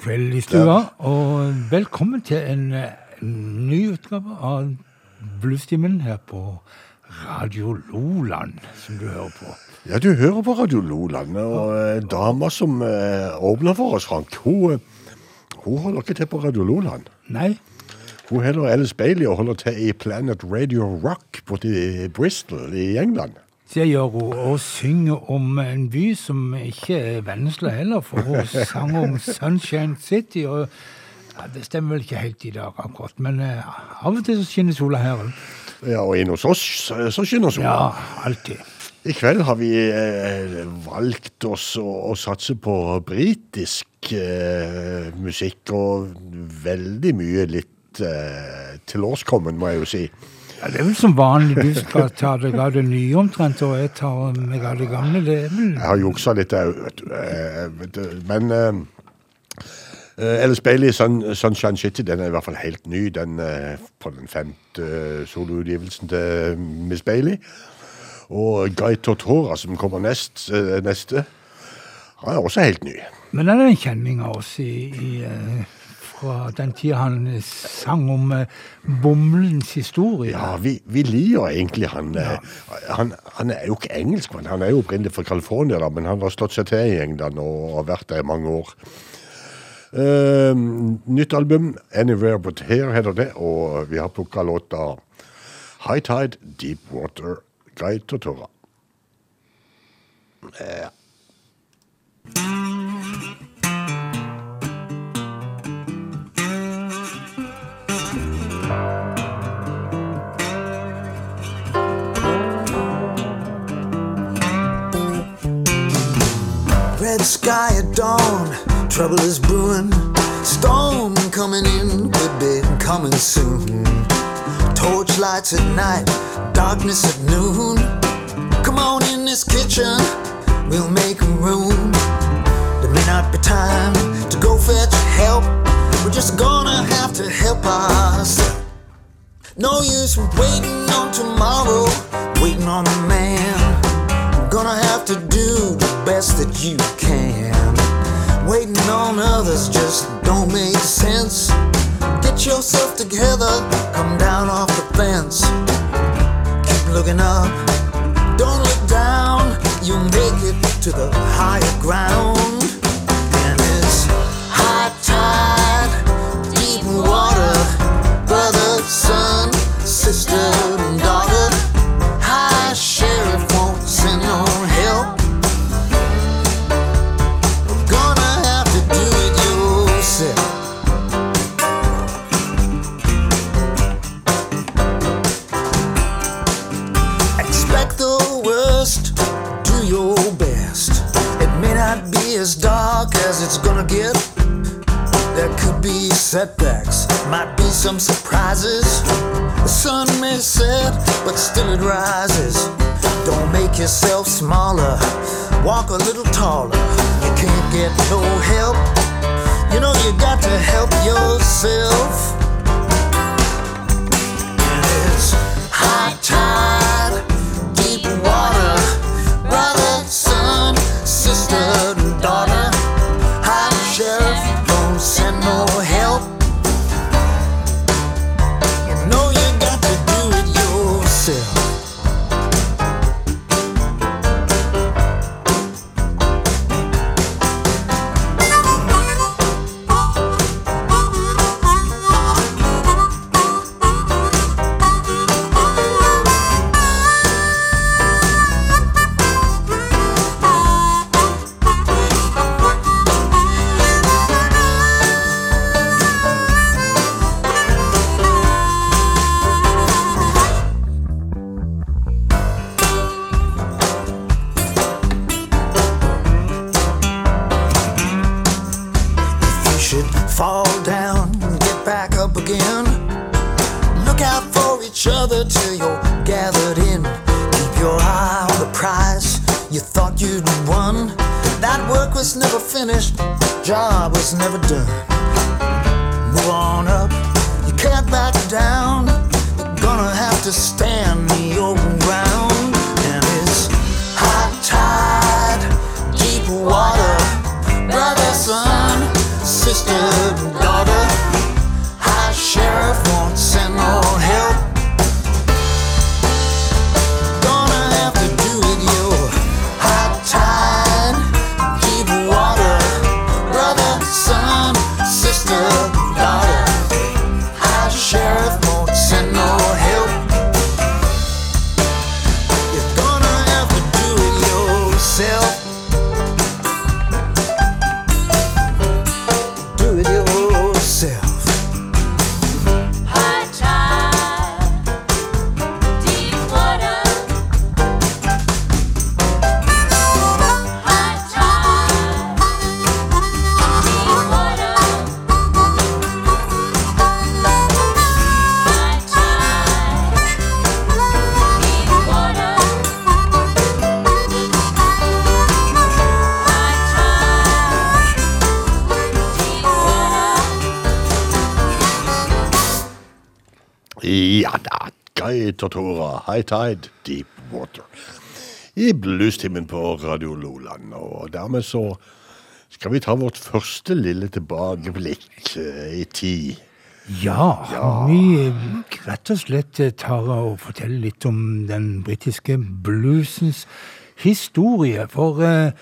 kveld i stua, og velkommen til en, eh, ny utgave av Bluestimen her på Radio Loland, som du hører på. Ja, du hører på Radio Loland, og eh, dama som eh, åpner for oss, Frank, hun, eh, hun holder ikke til på Radio Loland. Nei. Hun heller Alice Bailey og holder til i Planet Radio Rock borti Bristol i England. Det gjør hun og synger om en by som ikke er Vennesla heller, for hun sang om Sunshine City. og ja, Det stemmer vel ikke helt i dag, akkurat, men eh, av og til så skinner sola her. Ja, og inne hos oss så skinner sola. Ja, alltid. I kveld har vi eh, valgt oss å, å, satse på britisk eh, musikk, og veldig mye litt eh, tilårskommen, må jeg jo si. Ja, Det er vel som vanlig. Du skal ta deg av det nye omtrent, og jeg tar meg av det gamle. Det er vel Jeg har juksa litt, jeg, vet du. eh, vet du. Men eh, eh, Alice Bailey, Sun, Sunshine City, den er i hvert fall helt ny. Den eh, på den femte soloutgivelsen til Miss Bailey. Og Guy Tortora, som kommer nest, neste, han er også helt ny. Men er det en kjenning av oss i, i, fra den tida han sang om eh, bommelens historie? Ja, vi, vi liker egentlig han, ja. han. Han er jo ikke engelskmann, han er jo opprinnelig fra California, men han har slått seg til i England og har vært der i mange år. Uh, nytt album, 'Anywhere But Here', heter det, og vi har plukka låta 'High Tide Deep Water', Guy Tortora. Eh, Red sky at dawn, trouble is brewing. Storm coming in, could be coming soon. Torch lights at night, darkness at noon. Come on in this kitchen, we'll make room. There may not be time to go fetch help. We're just gonna have to help ourselves. No use waiting on tomorrow, waiting on the man. Gonna have to do the best that you can. Waiting on others just don't make sense. Get yourself together, come down off the fence. Keep looking up, don't look down. You'll make it to the higher ground. Might be some surprises. The sun may set, but still it rises. Don't make yourself smaller, walk a little taller. You can't get no help. You know you got to help yourself. And it's high tide, Guy Tortora, High Tide, Deep Water. I bluestimen på Radio Loland. Og dermed så skal vi ta vårt første lille tilbakeblikk eh, i tid. Ja, vi eh, rett og slett eh, tar og forteller litt om den britiske bluesens historie. For eh,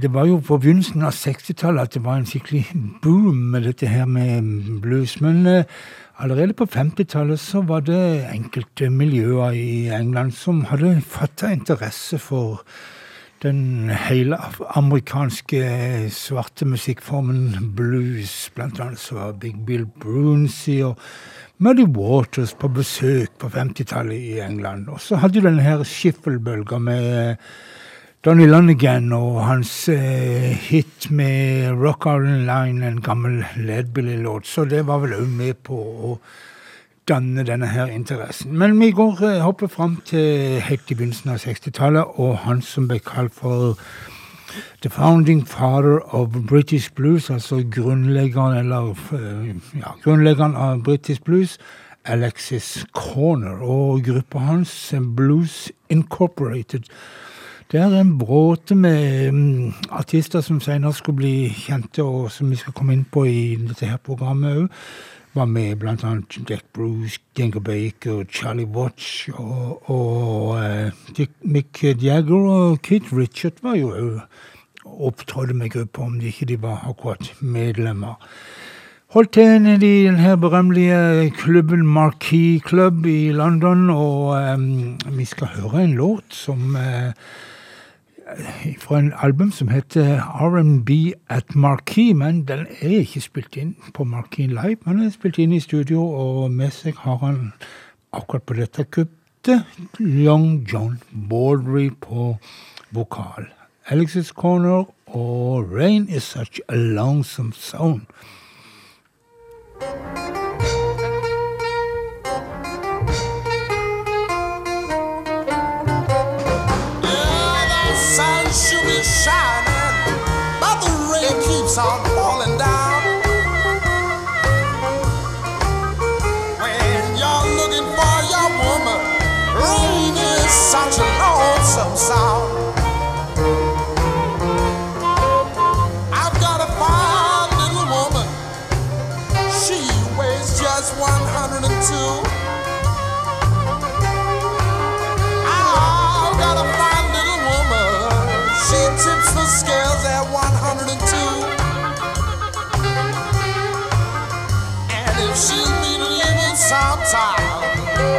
det var jo på begynnelsen av 60-tallet at det var en skikkelig boom med dette her med blues. Men allerede på 50-tallet så var det enkelte miljøer i England som hadde fatta interesse for den hele amerikanske svarte musikkformen blues. Blant annet så var Big Bill Brunsey og Muddy Waters på besøk på 50-tallet i England. Og så hadde du denne her skiffelbølga med Donny Lonigan og hans eh, hit med Rock Island Line, en gammel Ledbilly-låt. Så det var vel òg med på å danne denne her interessen. Men vi går eh, hopper fram til helt i begynnelsen av 60-tallet, og han som ble kalt for The Founding Father of British Blues, altså grunnleggeren, eller, eh, ja, grunnleggeren av British Blues, Alexis Corner, og gruppa hans, Blues Incorporated. Det er en bråte med mm, artister som senere skulle bli kjente, og som vi skal komme inn på i dette her programmet òg. Var med annet Jack Bruce, Ginger Baker, Charlie Watch og, og eh, Dick, Mick Jagger og Keith Richard var jo òg opptrådte med gruppa, om de ikke de var akkurat medlemmer. Holdt til nede i den her berømmelige klubben Marquee Club i London, og um, vi skal høre en låt som eh, fra en album som heter R&B at Marquee, men den er ikke spilt inn på Marquee Live, men den er spilt inn i studio, og med seg har han akkurat på dette kuttet Young John Baldry på vokal. Alexis Corner og Rain is such a lonesome zone. Yeah, shining, but the rain keeps on falling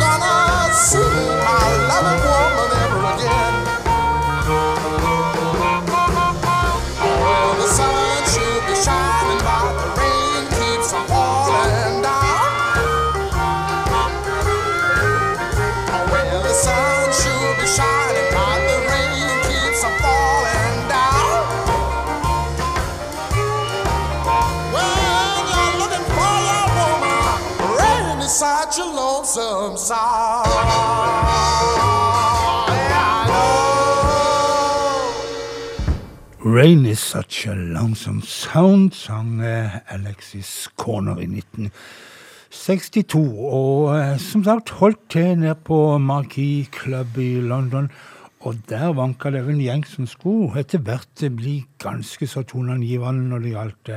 kanasını Rain is such a lonesome sound, sang eh, Alexis Corner i 1962. Og eh, som sagt holdt til nede på Marquis Club i London. Og der vanka det en gjeng som skulle etter hvert bli ganske så toneangivende når det gjaldt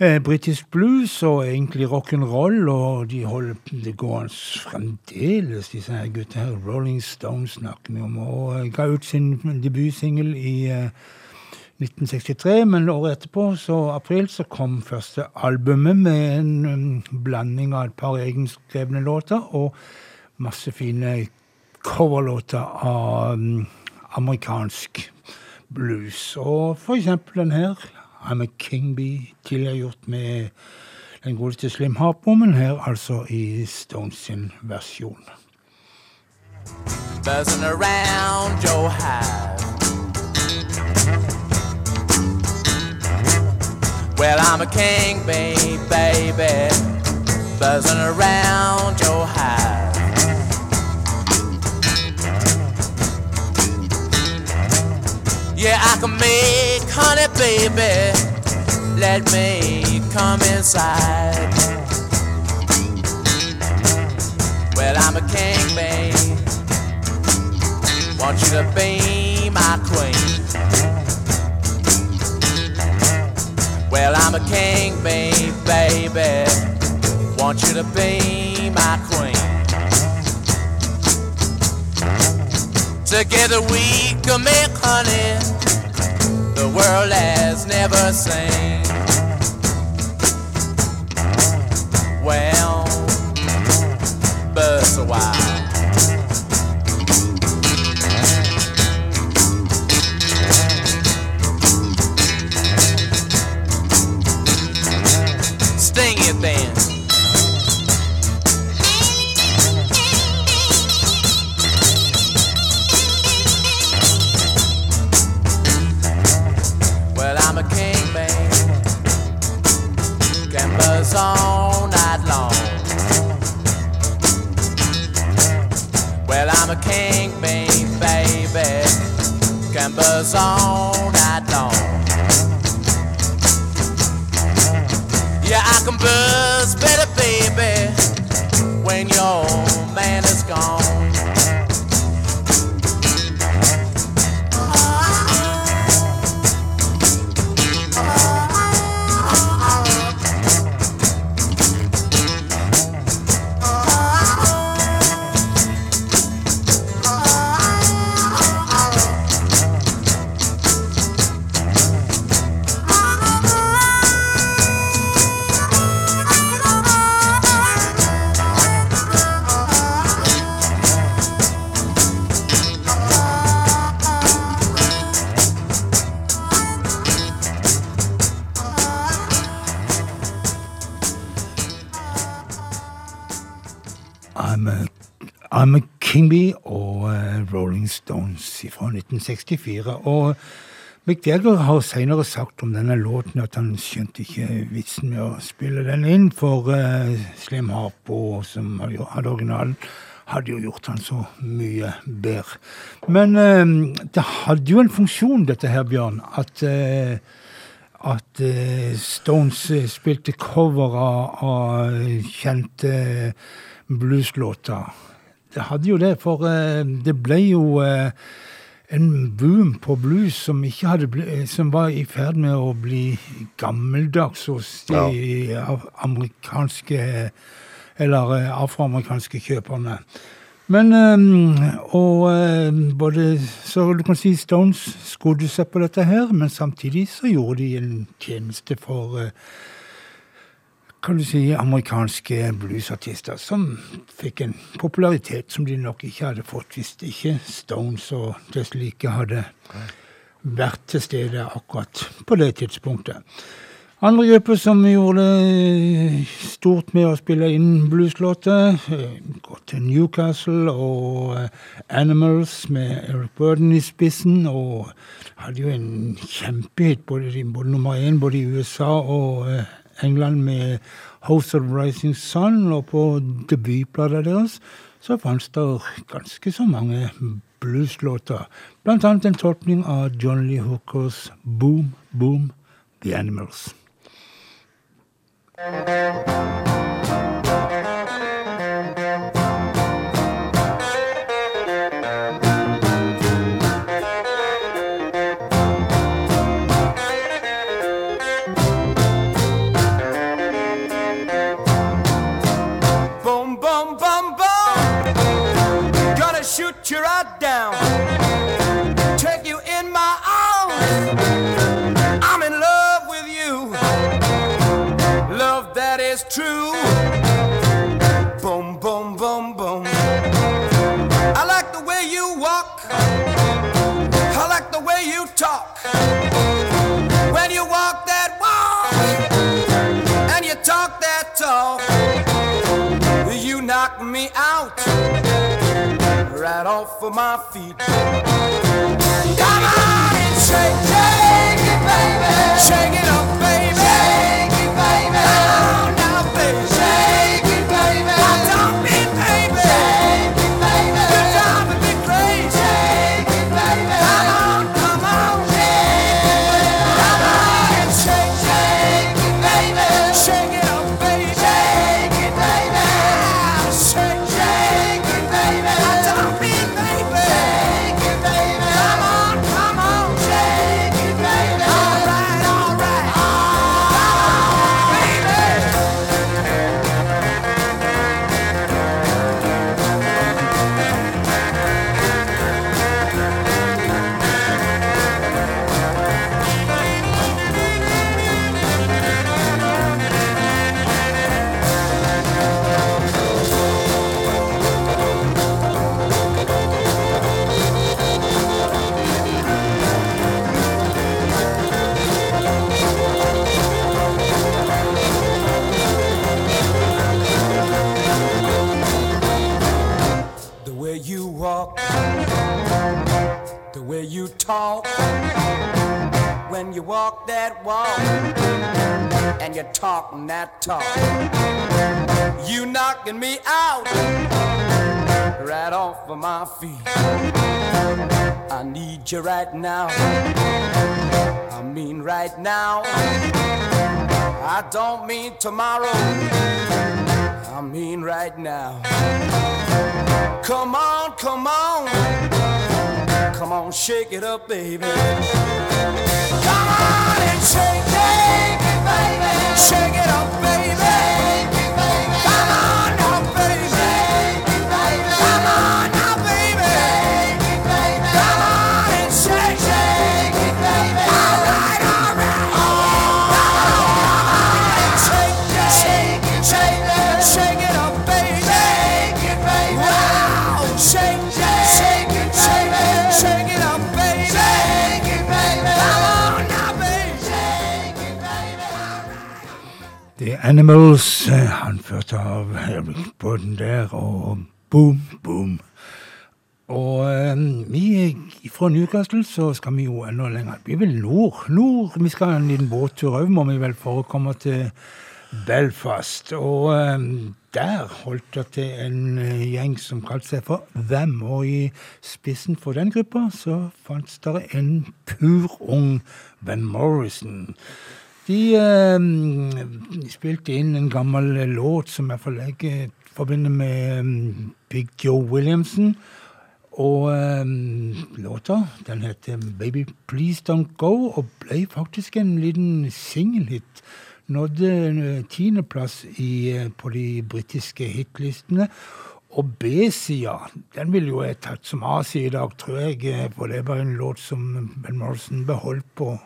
eh, eh, britisk blues og egentlig rock'n'roll, og de holder det gående fremdeles, disse her gutta her. Rolling Stones snakker vi om, og eh, ga ut sin debutsingel i eh, 1963, men året etterpå, så april, så kom første albumet med en um, blanding av et par egenskrevne låter og masse fine coverlåter av um, amerikansk blues. Og for eksempel den her, I'm a King Bee, tidligere gjort med den godeste Slim Harpo, men her altså i Stones sin versjon. buzzing around your hive. Well, I'm a king bee, baby, buzzing around your hive. Yeah, I can make honey, baby. Let me come inside. Well, I'm a king bee. Want you to be my queen. Well, I'm a king bee, baby. Want you to be my queen. Together we can make honey the world has never seen. Well, buzz a while. Buzz all night long. Yeah, I can buzz better, baby, when your man is gone. Rolling Stones fra 1964. Og Mick Jagger har senere sagt om denne låten at han skjønte ikke vitsen med å spille den inn, for uh, Slim Harpo, som hadde originalen, hadde jo gjort han så mye bedre. Men uh, det hadde jo en funksjon, dette her, Bjørn, at uh, at Stones spilte cover av kjente blueslåter. Det hadde jo det, for eh, det ble jo eh, en boom på blues som, ble, eh, som var i ferd med å bli gammeldags hos de ja. amerikanske eller afroamerikanske kjøperne. Men Og både Så du kan si Stones skodde seg på dette her, men samtidig så gjorde de en tjeneste for kan du si, amerikanske bluesartister som fikk en popularitet som de nok ikke hadde fått hvis ikke Stones og deslike hadde vært til stede akkurat på det tidspunktet. Andre grupper som gjorde det stort med å spille inn blueslåter, går til Newcastle og eh, Animals med Eric Burden i spissen, og hadde jo en kjempehit, både, både nummer én både i USA og eh, England med House of Rising Sun, og på debutplata deres så fantes det ganske så mange blueslåter. Blant annet en tolkning av John Lee Hookers Boom Boom The Animals. Boom, right off of my feet. Come on and shake, shake it, baby. Shake it up, talk, you knocking me out right off of my feet. I need you right now. I mean right now. I don't mean tomorrow. I mean right now. Come on, come on. Come on, shake it up, baby. Shake it up, baby. Animals, han anført av Båten der, og Boom Boom. Og eh, vi fra Newcastle så skal vi jo enda lenger. Vi vil nord. Nord, Vi skal en liten båttur òg, må vi vel, for å komme til Belfast. Og eh, der holdt det til en eh, gjeng som kalte seg for Hvem. Og i spissen for den gruppa så fantes det en pur ung Van Morrison. De um, spilte inn en gammel låt som jeg forlegger forbinder med um, Big Joe Williamson. Og um, låta den heter Baby Please Don't Go, og ble faktisk en liten singelhit. Nådde eh, tiendeplass eh, på de britiske hitlistene. Og B-sida, den ville jo jeg tatt som A-side i dag, tror jeg. eh, For det var en låt som Ben Morrison beholdt på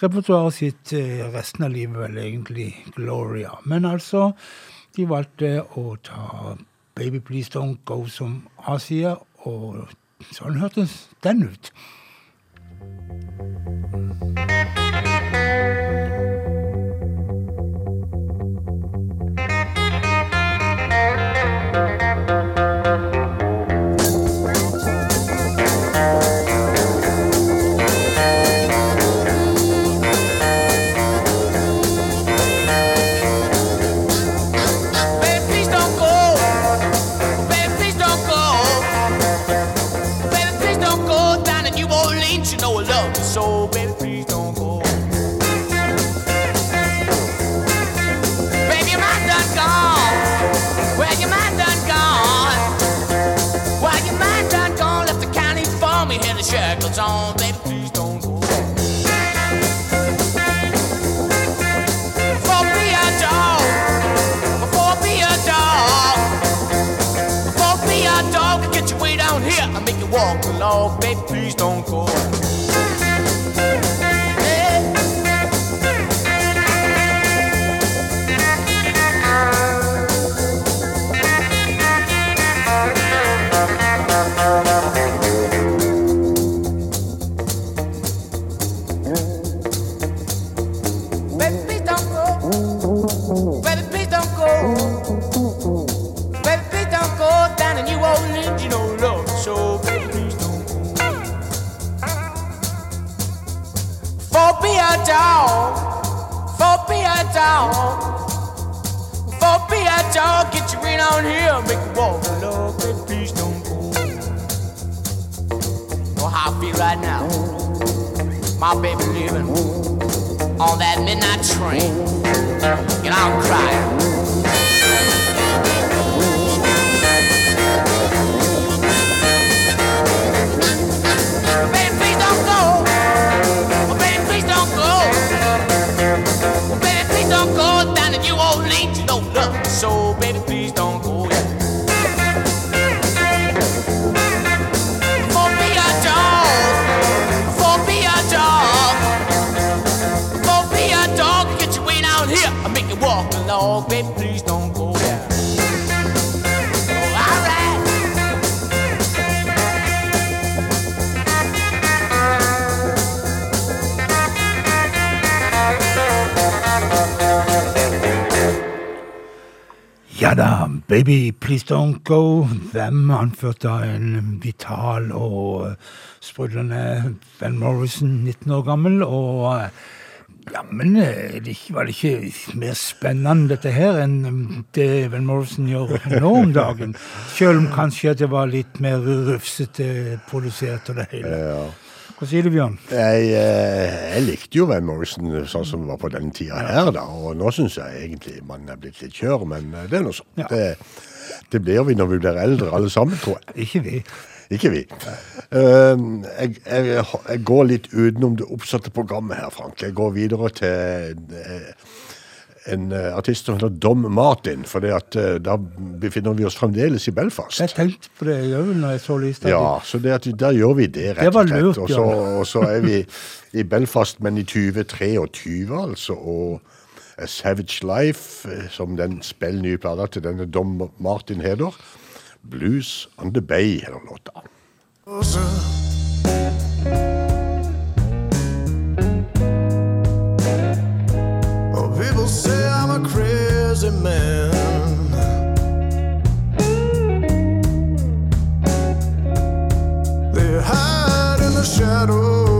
konsertrepertoaret sitt eh, resten av livet, vel egentlig Gloria. Men altså, de valgte å ta Baby Please Don't Go som A-side, og sånn hørtes den ut. you Baby Please Don't Go, Them, anført av en vital og eh, sprudlende Ben Morrison, 19 år gammel. Og Jammen ja, men eh, var det ikke mer spennende dette her enn mm, det Van Morrison gjør nå om dagen? Selv om kanskje at det var litt mer rufsete produsert og det hele. Hva sier du, Bjørn? Jeg, eh, jeg likte jo Van Morrison sånn som var på den tida her, da. Og nå syns jeg egentlig man er blitt litt kjør, men eh, det er nå sånn. Ja. Det, det blir vi når vi blir eldre, alle sammen, tror jeg. Ikke vi. Ikke vi. Uh, jeg, jeg, jeg går litt utenom det oppsatte programmet her, Frank. Jeg går videre til eh, en eh, artist som heter Dom Martin, for da befinner vi oss fremdeles i Belfast. Jeg tenkte på det òg når jeg så lista. Ja, så det at, der gjør vi det, rett og slett. lurt, og, så, og så er vi i Belfast, men i 2023, altså. Og A Savage Life, eh, som den spiller nye plata til denne Dom Martin heter. Blues on the Bay heter låta. Shadow.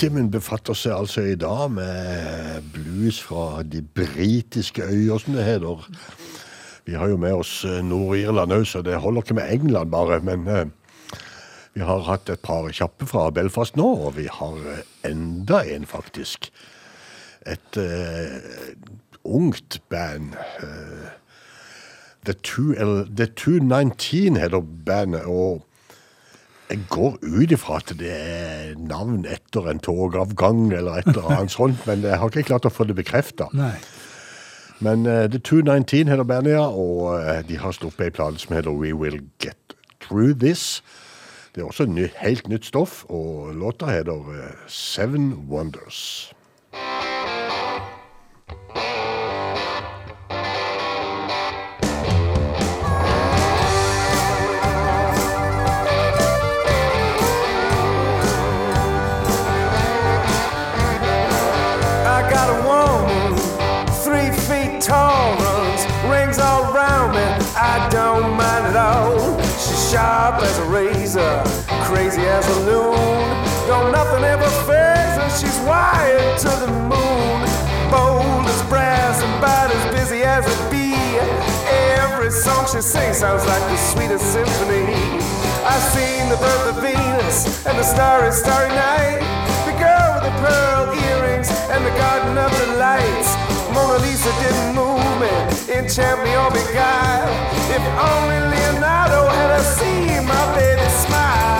Ja, befatter seg altså i dag med blues fra de britiske øyer, som det heter. Vi har jo med oss eh, Nord-Irland òg, så det holder ikke med England bare. Men eh, vi har hatt et par kjappe fra Belfast nå, og vi har eh, enda en, faktisk. Et eh, ungt band. eh, The, The 219 heter bandet, og jeg går ut ifra at det er navn etter en togavgang eller et eller annet sånt, men jeg har ikke klart å få det bekrefta. Men uh, The 219 heter bandet, og uh, de har sluppet ei plate som heter We Will Get Through This. Det er også ny, helt nytt stoff, og låta heter uh, Seven Wonders. Sharp as a razor, crazy as a loon. Don't nothing ever fails her. She's wired to the moon, bold as brass and about as busy as a bee. Every song she sings sounds like the sweetest symphony. I've seen the birth of Venus and the starry, starry night. The girl with the pearl earrings and the garden of the lights. Mona Lisa didn't move enchant me oh, or beguile. If only Leonardo had seen my baby smile.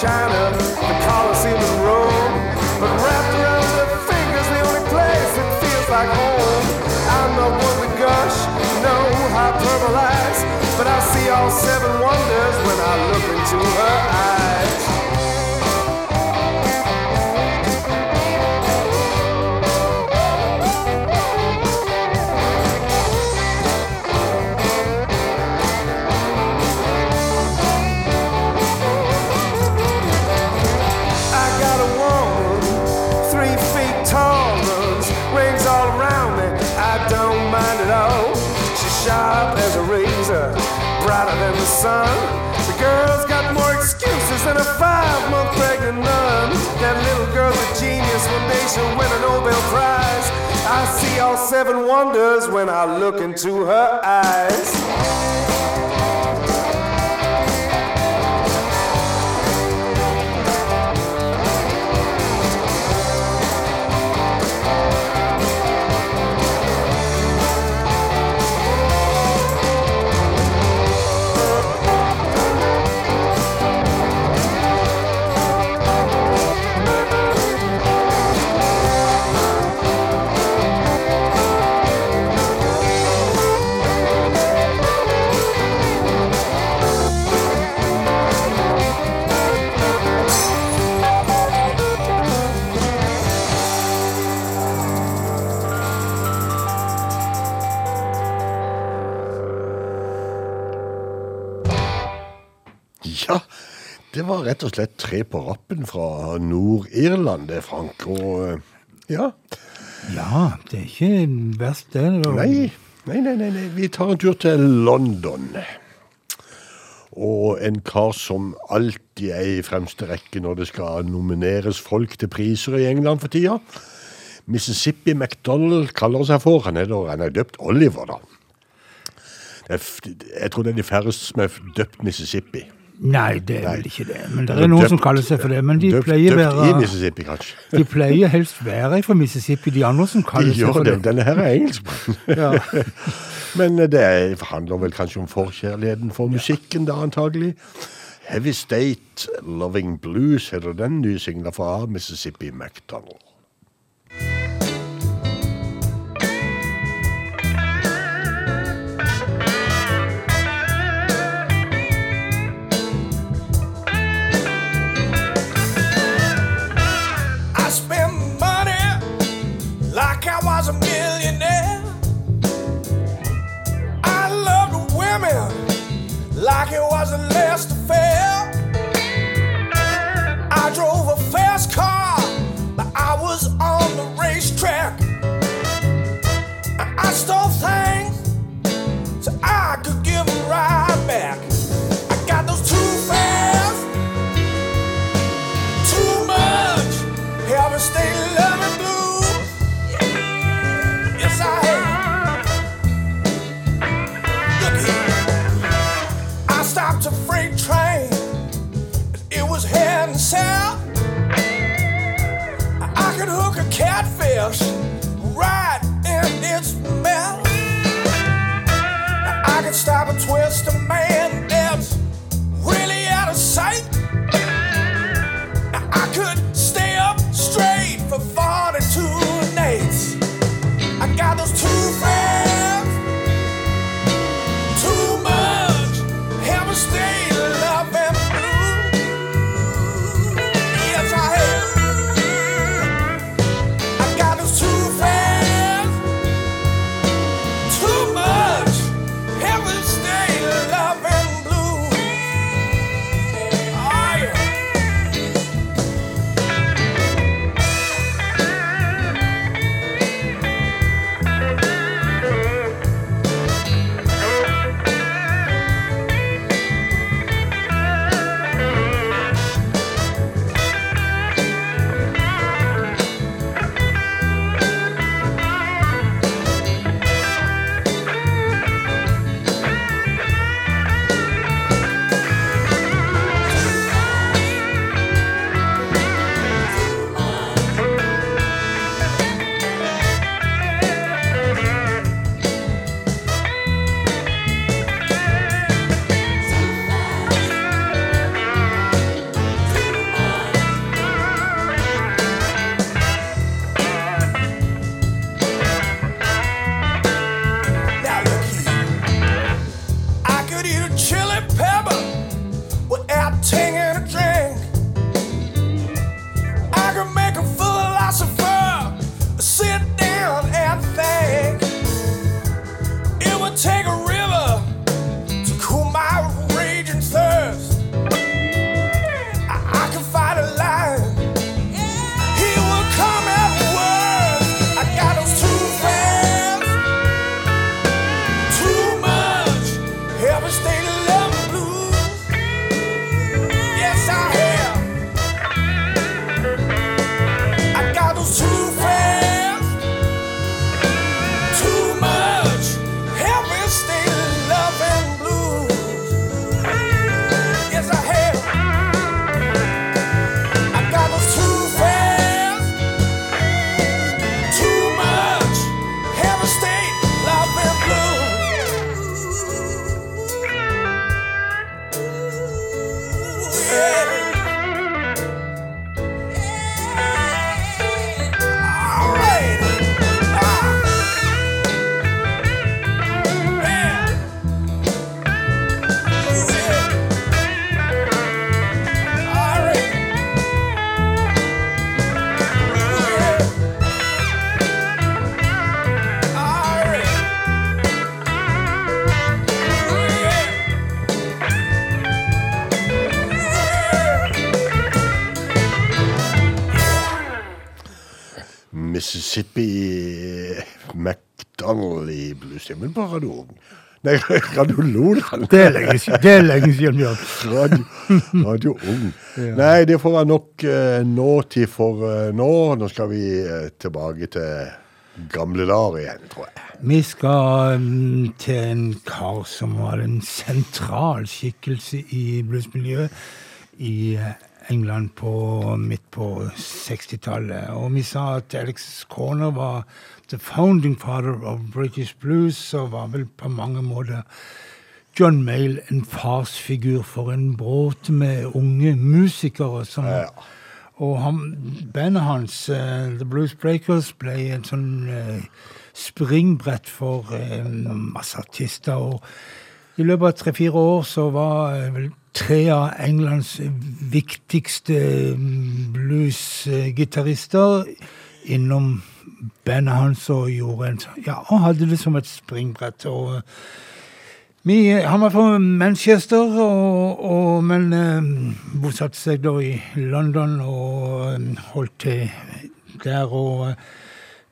China, the Colosseum in Rome. But wrapped around her fingers, the only place that feels like home. I'm not one to gush, no hyperbolize. But I see all seven wonders when I look into her eyes. Than the girl's got more excuses than a five-month pregnant nun. That little girl's a genius. One day she'll win a Nobel Prize. I see all seven wonders when I look into her eyes. Det var rett og slett tre på rappen fra Nord-Irland, det, Frank. Og eh, ja, Ja, det er ikke verst, det. nei, nei, nei, nei, nei. Vi tar en tur til London. Og en kar som alltid er i fremste rekke når det skal nomineres folk til priser i England for tida. Mississippi McDonald kaller seg for. Han er, da, han er døpt Oliver, da. Jeg tror det er de færreste som er døpt Mississippi. Nei, det er vel ikke det. Men det er noen døpt, som kaller seg for det. Men de døpt, pleier døpt være i Mississippi, kanskje. De pleier helst være fra Mississippi, de andre som kaller de seg for det. det. Denne her er engelskmann. ja. Men eh, det handler vel kanskje om forkjærligheten for musikken, da antagelig. Heavy State Loving Blues heter den nye singla fra Mississippi MacDonald. like it was a last affair. I drove a fast car, but I was on the racetrack. I stole things so I could give a ride back. lives right in its mouth. I could stop and twist a man. stemmen på radiologen. Nei, radiologen. Det er lenge siden, det er lenge siden Bjørn. Radio, radio Ung. Ja. Nei, det får være nok uh, nåtid for uh, nå. Nå skal vi uh, tilbake til gamle dager igjen, tror jeg. Vi skal um, til en kar som var en sentral skikkelse i bluesmiljøet i England på midt på 60-tallet. Og vi sa at Alex Corner var the founding father of British blues, og var vel på mange måter John Mayle en farsfigur for en bråte med unge musikere. som Ja. og han, bandet hans, uh, The Blues Breakers, ble en sånn uh, springbrett for uh, masse artister. Og i løpet av tre-fire år så var vel tre av Englands viktigste mm, bluesgitarister innom bandet hans og gjorde en sånn- Ja, og hadde det som et springbrett. og vi, han var fra Manchester, og, og, men eh, bosatte seg da i London og eh, holdt til der. Og eh,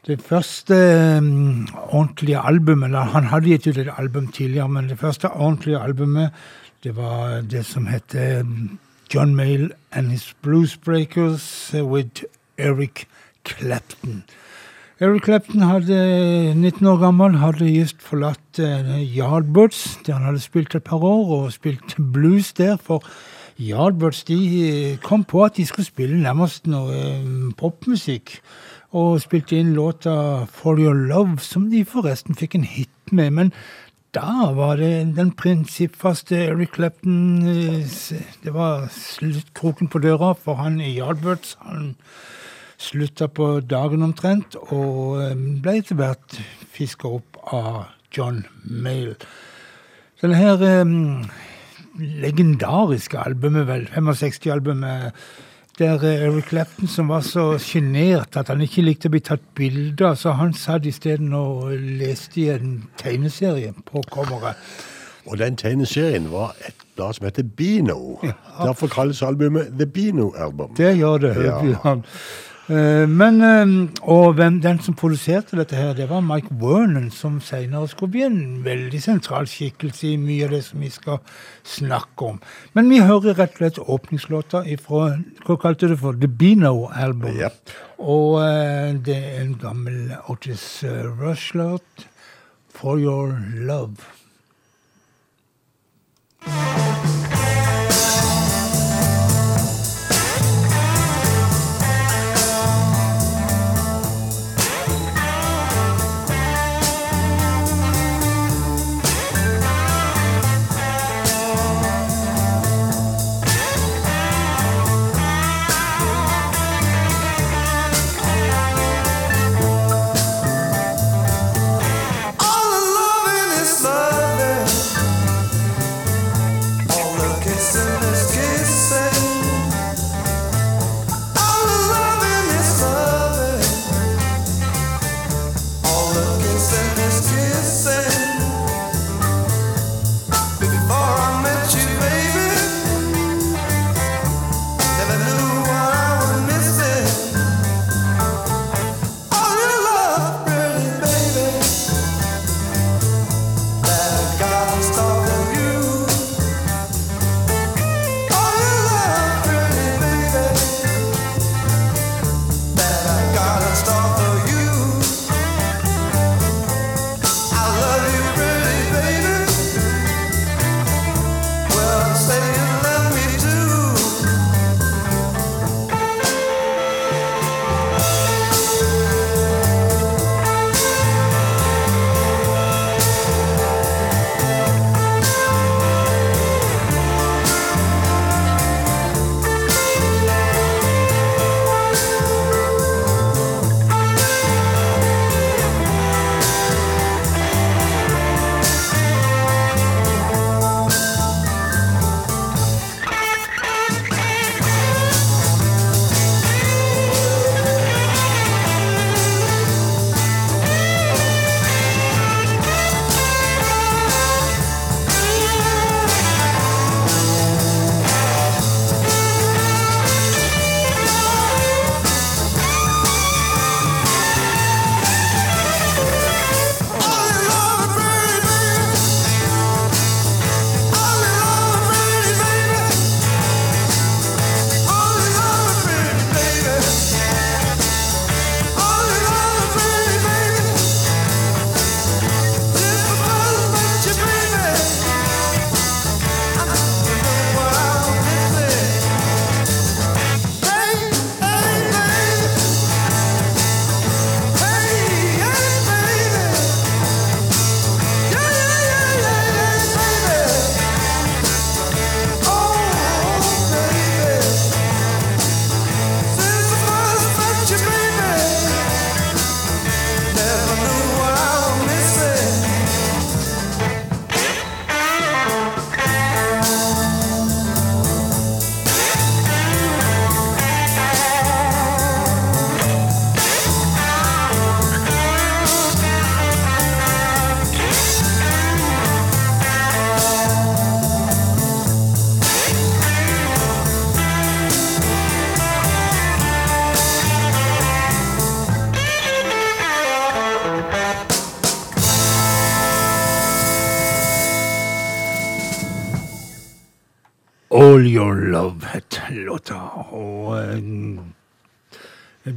det første um, ordentlige albumet Han hadde gitt ut et album tidligere, men det første ordentlige albumet det var det som heter John Mayle and His Blues Breakers eh, with Eric Clapton. Eric Clapton hadde 19 år gammel, hadde just forlatt eh, Yardbirds, der han hadde spilt et par år, og spilt blues der. For Yardbirds de kom på at de skulle spille nærmest noe eh, popmusikk. Og spilte inn låta For Your Love, som de forresten fikk en hit med. Men da var det den prinsippfaste Eric Clapton eh, Det var sluttkroken på døra for han i Yardbirds. Han slutta på dagen omtrent, og eh, ble etter hvert fiska opp av John Mayle. Denne her um, legendariske albumet, vel, 65-albumet, der eh, Eric Clapton som var så sjenert at han ikke likte å bli tatt bilde av, så han satt isteden og leste i en tegneserie på coveret. Og den tegneserien var et blad som heter Beano. Derfor kalles albumet The Beano Album. Det gjør det, Ja. Eh, Men, eh, og hvem, den som produserte dette her, det var Mike Vernon, som senere skulle bli en veldig sentral skikkelse i mye av det som vi skal snakke om. Men vi hører rett og slett åpningslåta ifra, hva kalte du det for, The Beano Album. Ja. Og eh, det er en gammel Otis Rush-låt, For Your love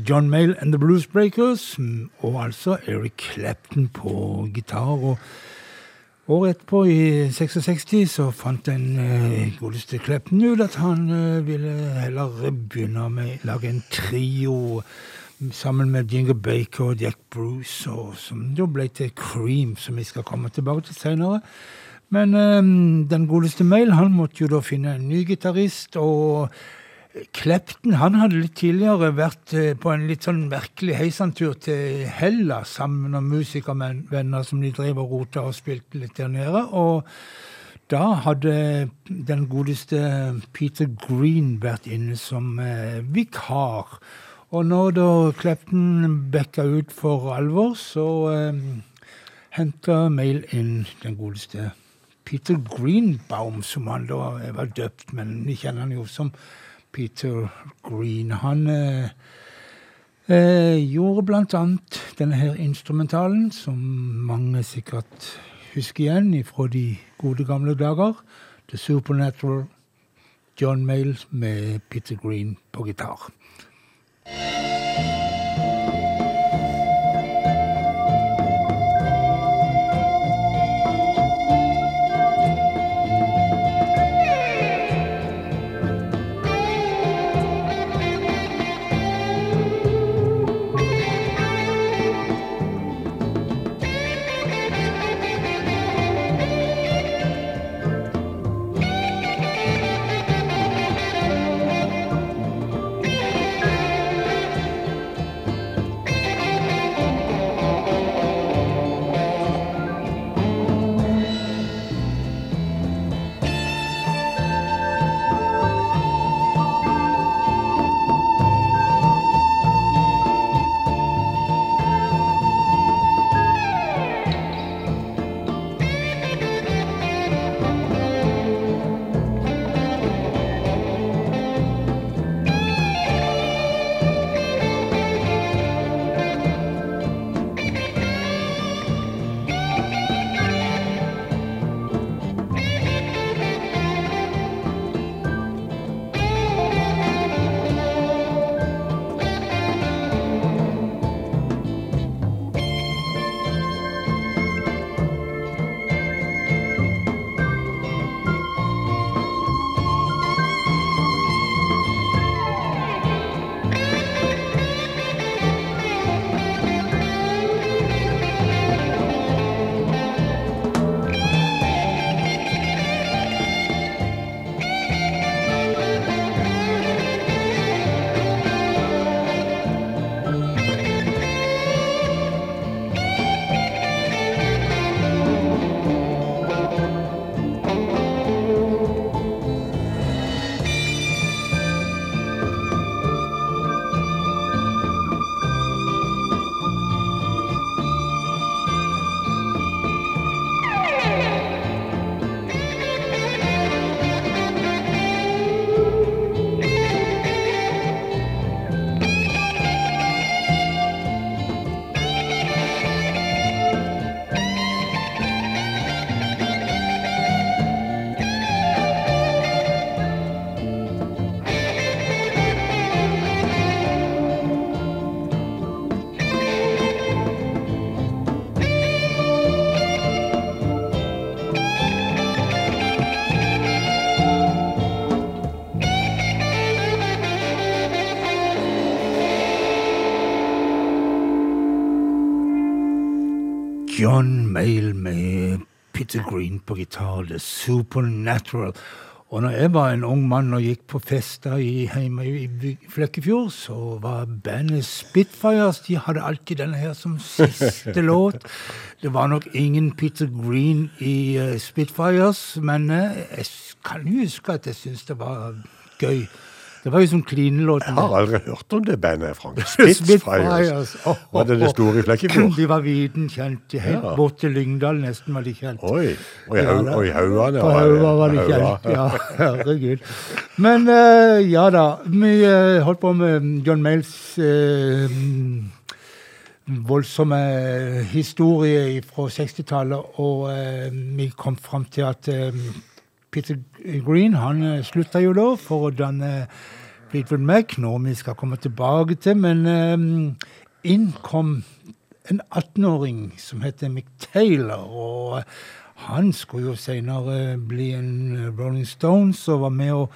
John Mayle and The Blues Breakers, mm, og altså Eric Clapton på gitar. og Året etterpå, i 66, så fant den eh, godeste Clapton ut at han eh, ville heller begynne med å lage en trio sammen med Ginger Baker og Jack Bruce, og som da ble til Cream, som vi skal komme tilbake til senere. Men eh, den godeste Mail han måtte jo da finne en ny gitarist, og Klepten han hadde litt tidligere vært eh, på en litt sånn merkelig heisantur til Hellas sammen med musikervenner som de drev og rota og spilte litt der nede. Og da hadde den godeste Peter Green vært inne som eh, vikar. Og når da Klepten backa ut for alvor, så eh, henta Mail inn den godeste Peter Greenbaum, som han da var døpt, men vi kjenner han jo som Peter Green. Han eh, eh, gjorde annet denne her instrumentalen, som mange sikkert husker igjen fra de gode gamle dager. The Supernatural John Mayall med Peter Green på gitar. John Mayle med Peter Green på gitar, The Supernatural. Og når jeg var en ung mann og gikk på fester hjemme i Flekkefjord, så var bandet Spitfires De hadde alltid denne her som siste låt. Det var nok ingen Peter Green i uh, Spitfires, men uh, jeg kan huske at jeg syntes det var gøy. Det var jo som klinelåten. Jeg har aldri hørt om det bandet, Frank. Spitfires. Oh, Var det det store i Flekkefjord? De var viden kjent. Helt Ja. bort til Lyngdal nesten var de kjent. Oi. Og i Ja, Hau- og i Hauane. På Hauga var de kjent, ja. Herregud. Men uh, ja da. Vi uh, holdt på med John Males uh, voldsomme historie fra 60-tallet, og eh, vi kom fram til at eh, Peter Green han eh, slutta jo da for å danne Fleetwood Mac, noe vi skal komme tilbake til. Men um, inn kom en 18-åring som heter Mick Taylor. og han skulle jo senere bli en Rolling Stones og var med og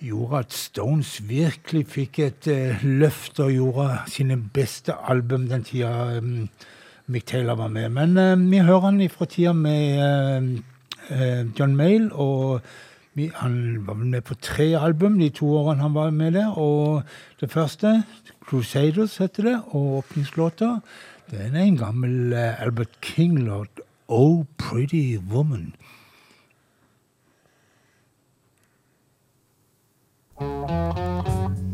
gjorde at Stones virkelig fikk et eh, løft og gjorde sine beste album den tida Mick Taylor var med. Men uh, vi hører han ifra tida med eh, eh, John Mayle. og vi, han var med på tre album de to årene han var med der. Og det første, Crusaders heter det, og åpningslåta, den er en gammel eh, Albert King-låt, Oh Pretty Woman. Oh,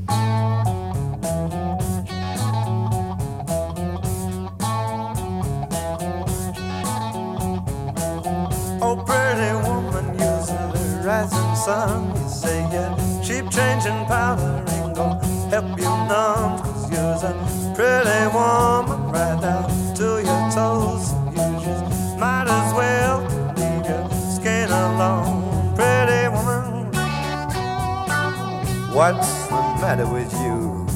using the sun. You say yeah, cheap change and powder ain't gonna help you none. Cause you're a pretty woman right down to your toes. You just might as well leave your skin alone. Pretty woman, what's the matter with you?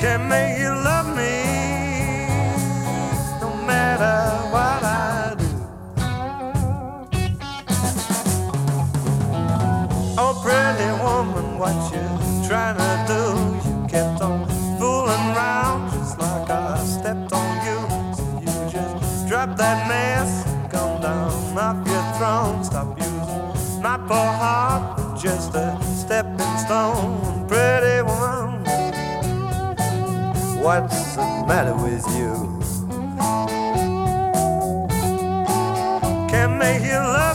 Can't make you love me no matter what I what you're trying to do? You kept on fooling around just like I stepped on you. So you just drop that mess, come down off your throne, stop using my poor heart just a stepping stone. Pretty woman. What's the matter with you? Can make you love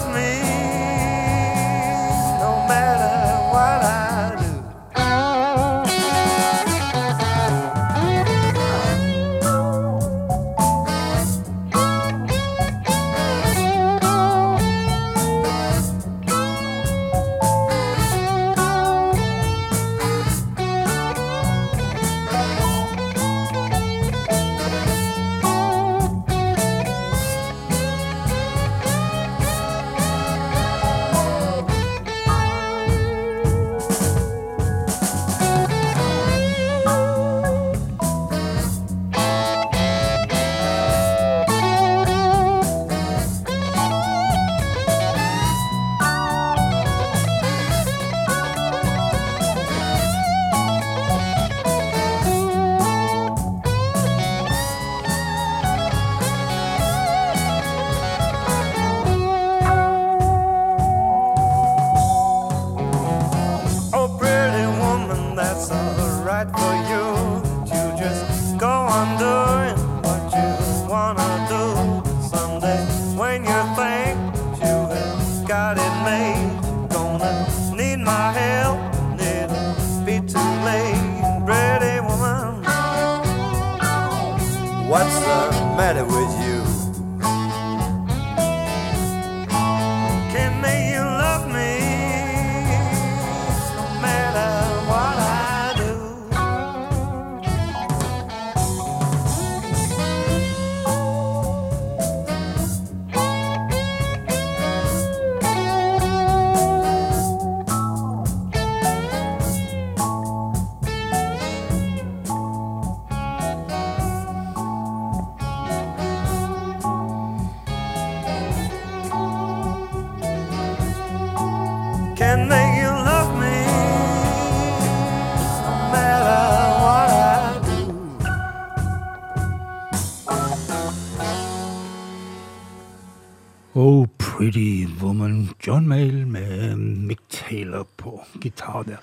John Mayle med Mick Taylor på gitar der.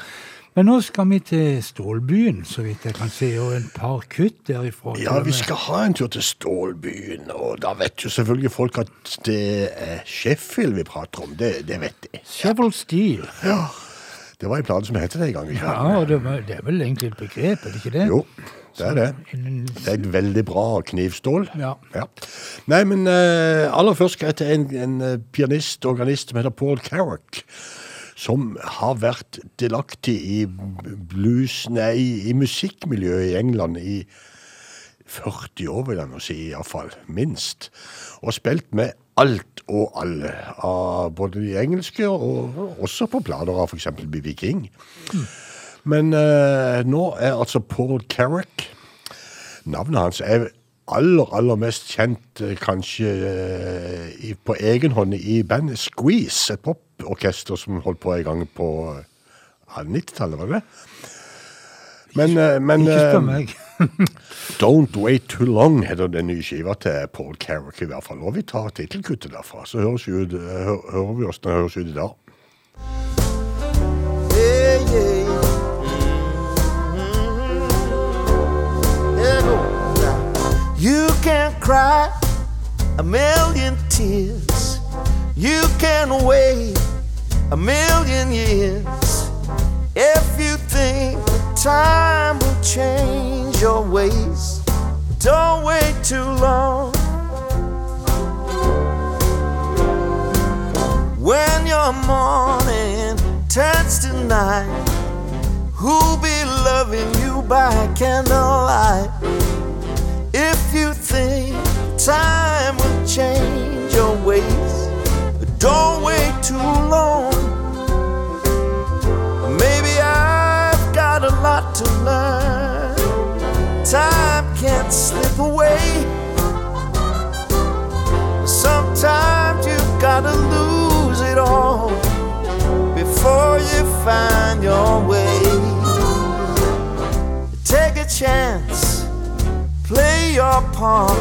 Men nå skal vi til Stålbyen, så vidt jeg kan se, og en par kutt derifra. Ja, vi skal ha en tur til Stålbyen, og da vet jo selvfølgelig folk at det er Sheffield vi prater om. Det, det vet de. Sheffield Steel. Ja, det var en plate som het det en gang. Ja, og det, var- det er vel egentlig et begrep, er det ikke det? Jo, det er det. Det er et veldig bra knivstål. Ja. Nei, men uh, aller først skal jeg til en, en eh, pianist, organist, som heter Paul Carrick. Som har vært delaktig i blues, nei, i, i musikkmiljøet i England i 40 år, vil jeg nå si, iallfall. Minst. Og spilt med alt og alle. Av både de engelske og også på plater av f.eks. B.B. King. Men eh, nå er altså Paul Carrick Navnet hans er aller, aller mest kjent eh, kanskje eh, i, på egen hånd i bandet Squeeze, et poporkester som holdt på en gang på eh, 90-tallet, var det det? Men, eh, men Ikke spør eh, meg. Don't Wait Too Long heter den nye skiva til Paul Carrick, i hvert fall. Og vi tar tittelkuttet derfra, så høres vi ut, eh, hø hører vi åssen det høres ut i dag. Yeah, yeah. Go. You can cry a million tears. You can wait a million years. If you think time will change your ways, don't wait too long. When your morning turns to night, who'll be loving you by candlelight? If you think time will change your ways, don't wait too long. To learn. Time can't slip away. Sometimes you've gotta lose it all before you find your way. Take a chance, play your part,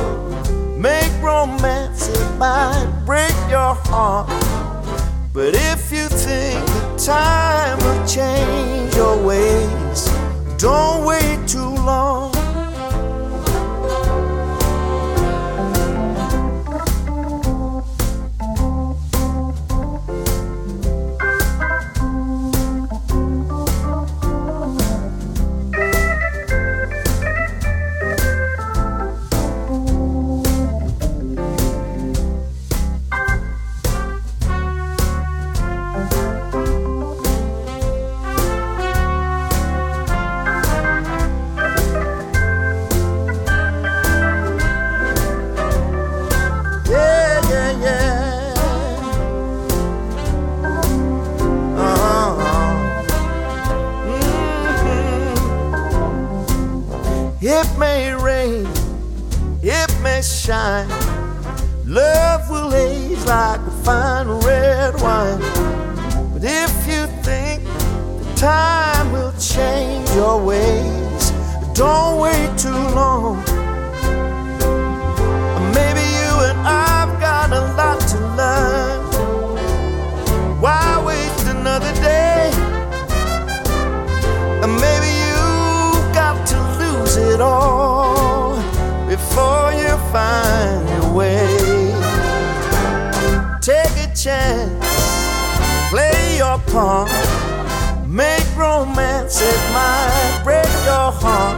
make romance, it might break your heart. But if you think that time will change your ways, don't wait too long. May rain, it may shine. Love will age like a fine red wine. But if you think that time will change your ways, don't wait too long. Chance, play your part, make romance, it might break your heart.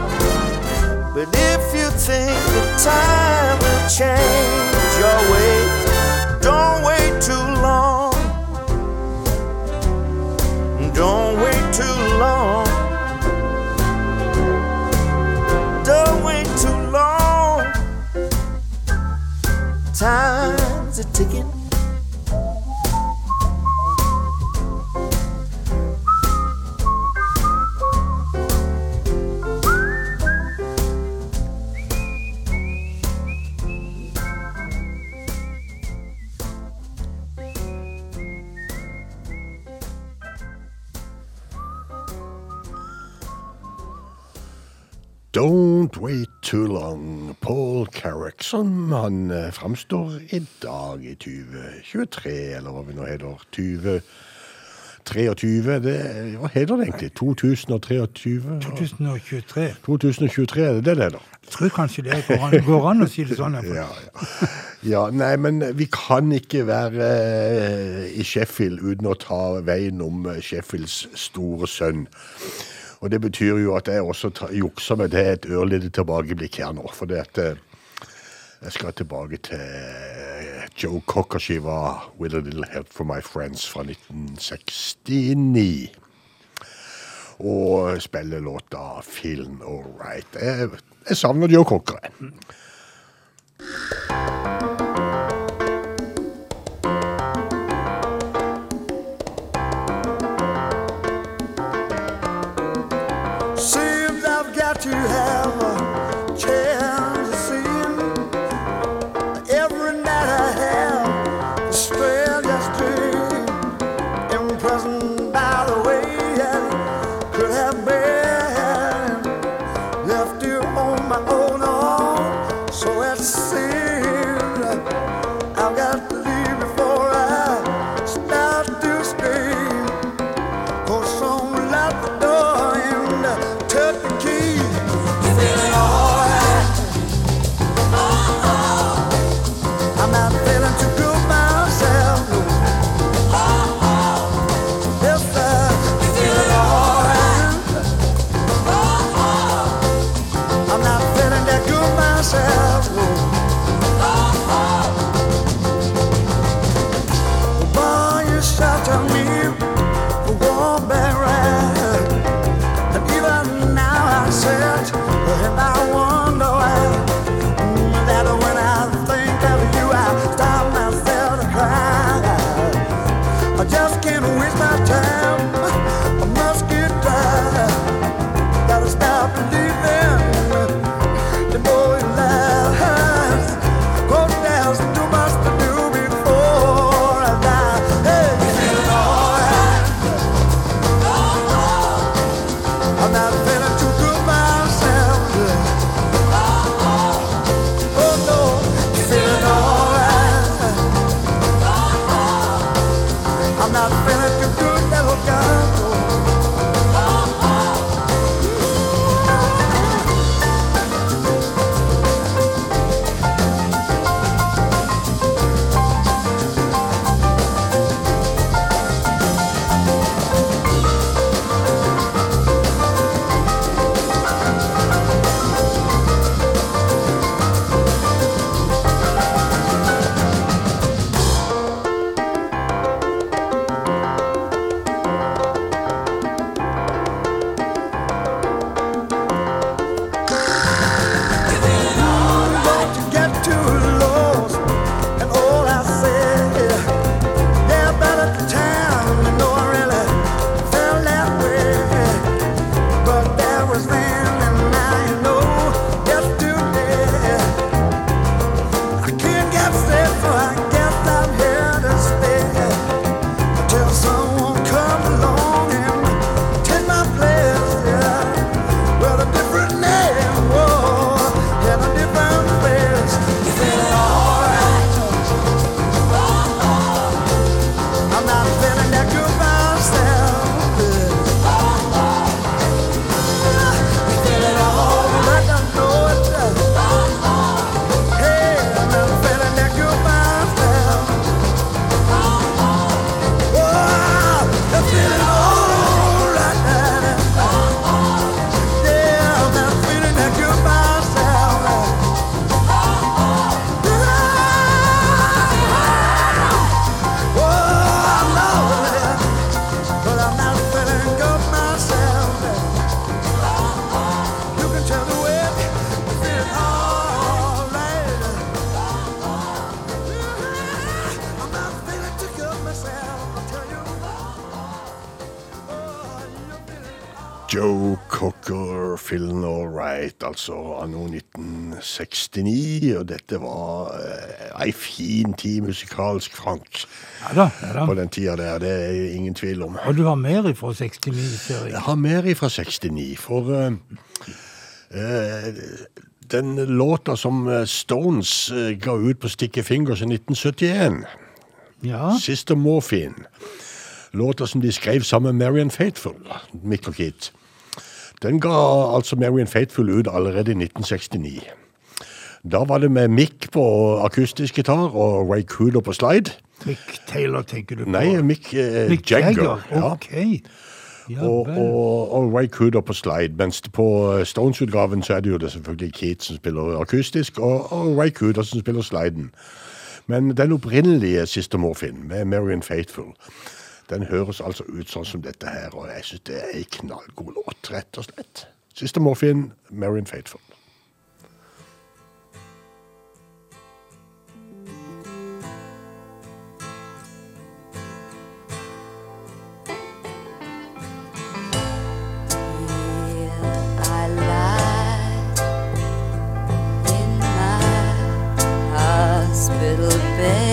But if you think that time will change your ways, don't wait too long. Don't wait too long. Don't wait too long. Time's a ticking. Don't Wait Too Long, Paul Carrick, som han eh, framstår i dag i 2023, eller hva vi nå heter. 2023, det, hva heter det egentlig? 2023? 2023. 2023, er det det det? Jeg tror kanskje det går an, går an å si det sånn. Ja, ja. ja, nei, men vi kan ikke være eh, i Sheffield uten å ta veien om eh, Sheffields store sønn. Og det betyr jo at jeg også jukser med det et ørlite tilbakeblikk her nå. For det at eh, jeg skal tilbake til eh, Joe Cocker-skiva 'With a Little Help for My Friends' fra 1969. Og spille låta All Right'. Jeg, jeg savner Joe Cocker. jeg. Tid musikalsk, Frank, Ja da. ja på den tida der. Det er ingen tvil om. Og du har mer ifra 69, ser jeg. Jeg har mer ifra 69, for uh, uh, den låta som eh, Stones uh, ga ut på Sticky Fingers i 1971, Ja. Sister Morphine, låta som de skrev sammen med Marion Faithful, Mick og Kit, den ga altså Marion Faithful ut allerede i 1969. Da var det med Mick på akustisk gitar og Ray Cooler på slide. Mick Taylor tenker du på? Nei, Mick, eh, Mick Jagger. ja. Ok. Ja, og, og, og Ray Cooder på slide. Mens på eh, Stones-utgaven så er det jo det selvfølgelig Keith som spiller akustisk, og, og Ray Cooder som spiller sliden. Men den opprinnelige Sister Morphine med Marion Faithful, den høres altså ut sånn som dette her, og jeg syns det er ei knallgod låt, rett og slett. Sister Morphine, Marion Faithful. Hospital bed.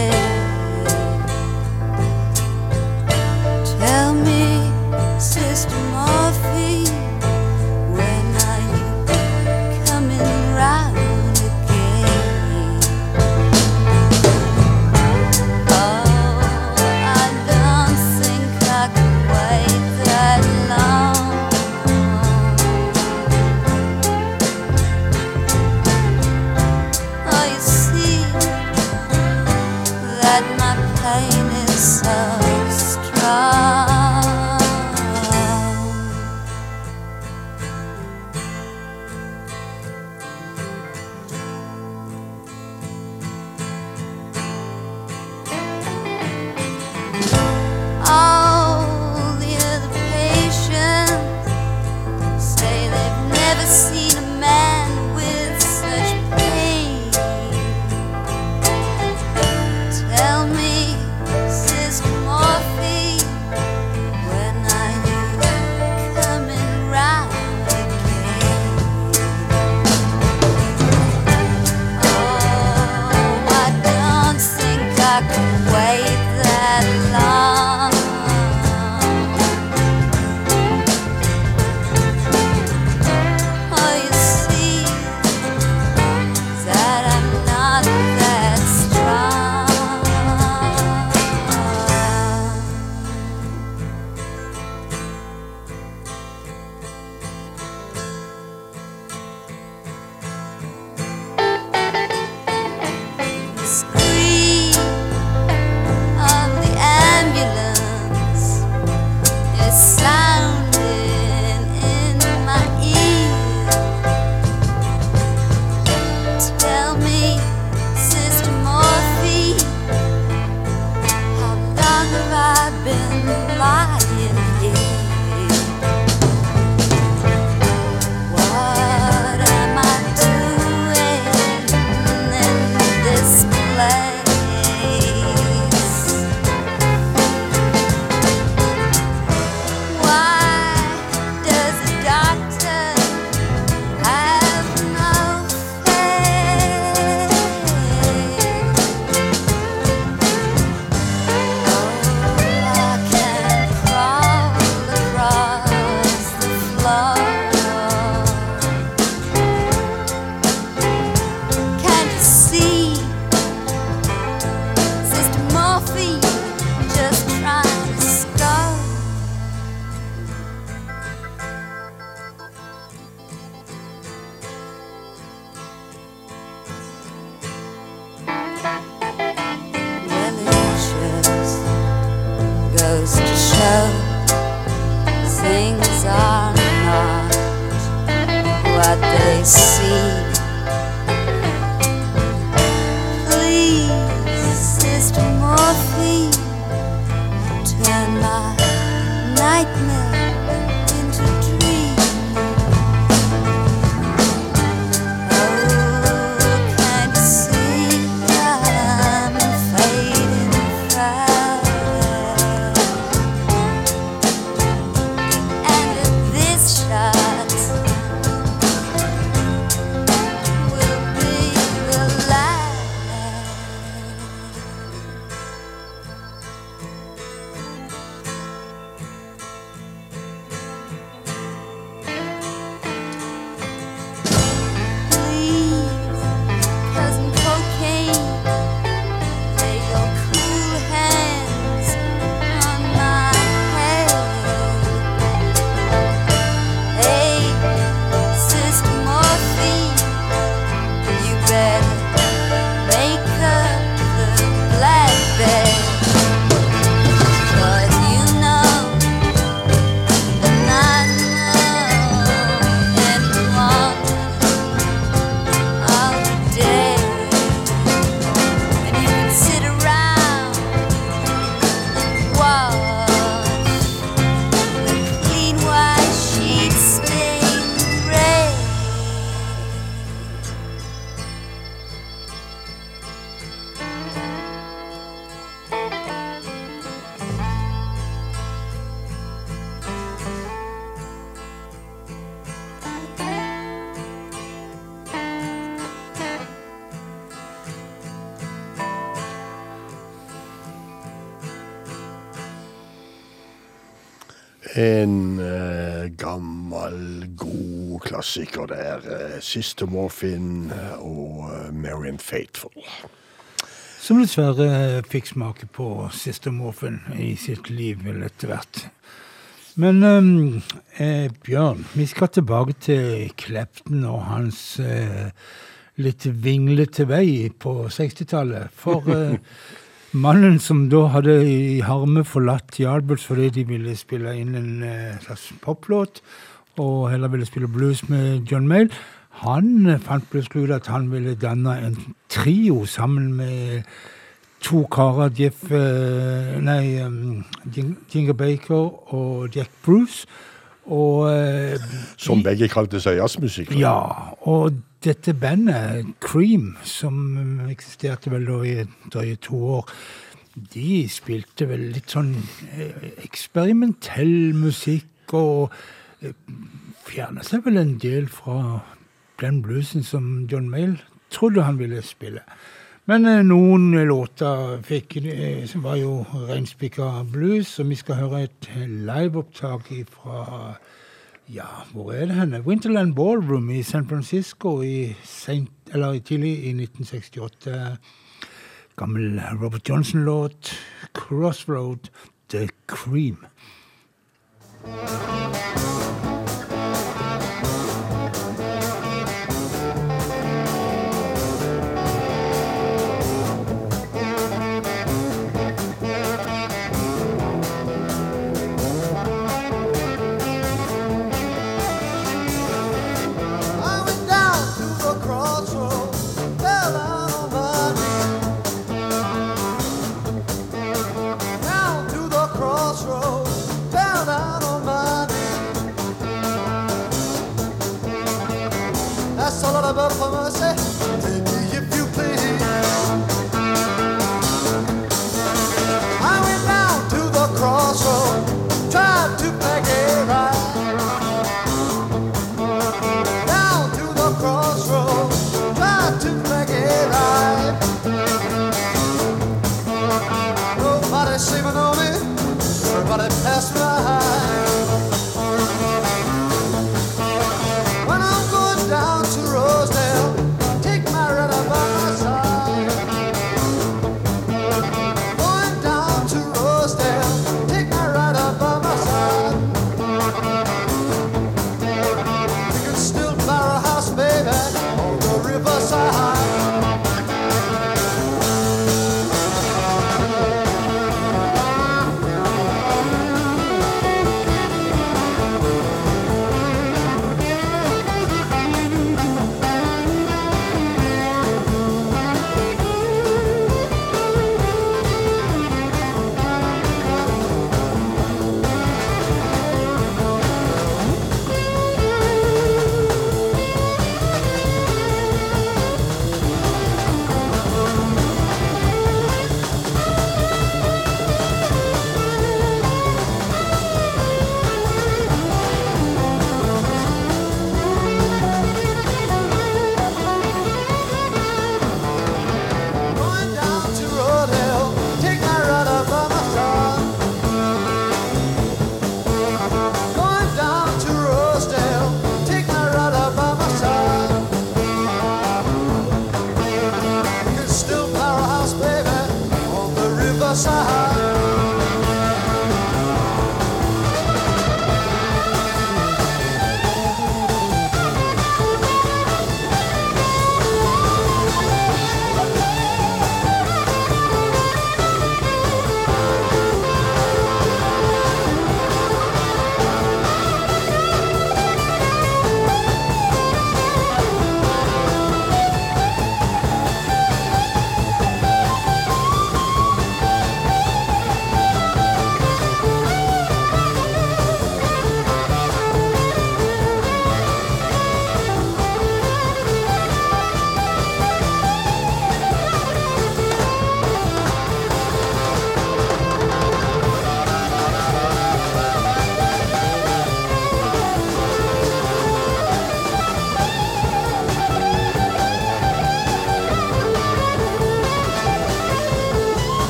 En eh, gammel, god klassiker der. Uh, Sister Morphin og eh, Marian Faithful. Som dessverre fikk smake på Sister Morphin i sitt liv etter hvert. Men eh, Bjørn, vi skal tilbake til Klepten og hans eh, litt vinglete vei på 60-tallet. For eh, mannen som da hadde i harme forlatt Yardbirds fordi de ville spille inn en eh, slags poplåt, og heller ville spille blues med John Mayle, han eh, fant plutselig ut at han ville danne en trio sammen med to karer, Jeff eh, Nei, Ginger Baker og Jack Bruce. Og eh, Som begge kalte seg jazzmusikere. ja, og dette bandet, Cream, som eksisterte vel da i drøye to år, de spilte vel litt sånn eh, eksperimentell musikk og eh, fjerna seg vel en del fra den bluesen som John Mayle trodde han ville spille. Men eh, noen låter fikk, var jo reinspikka blues, og vi skal høre et liveopptak fra ja, hvor er det henne? Winterland Ballroom i San Francisco i, sent, eller tidlig i 1968. Gammel Robert Johnson-låt. Crossroad, The Cream.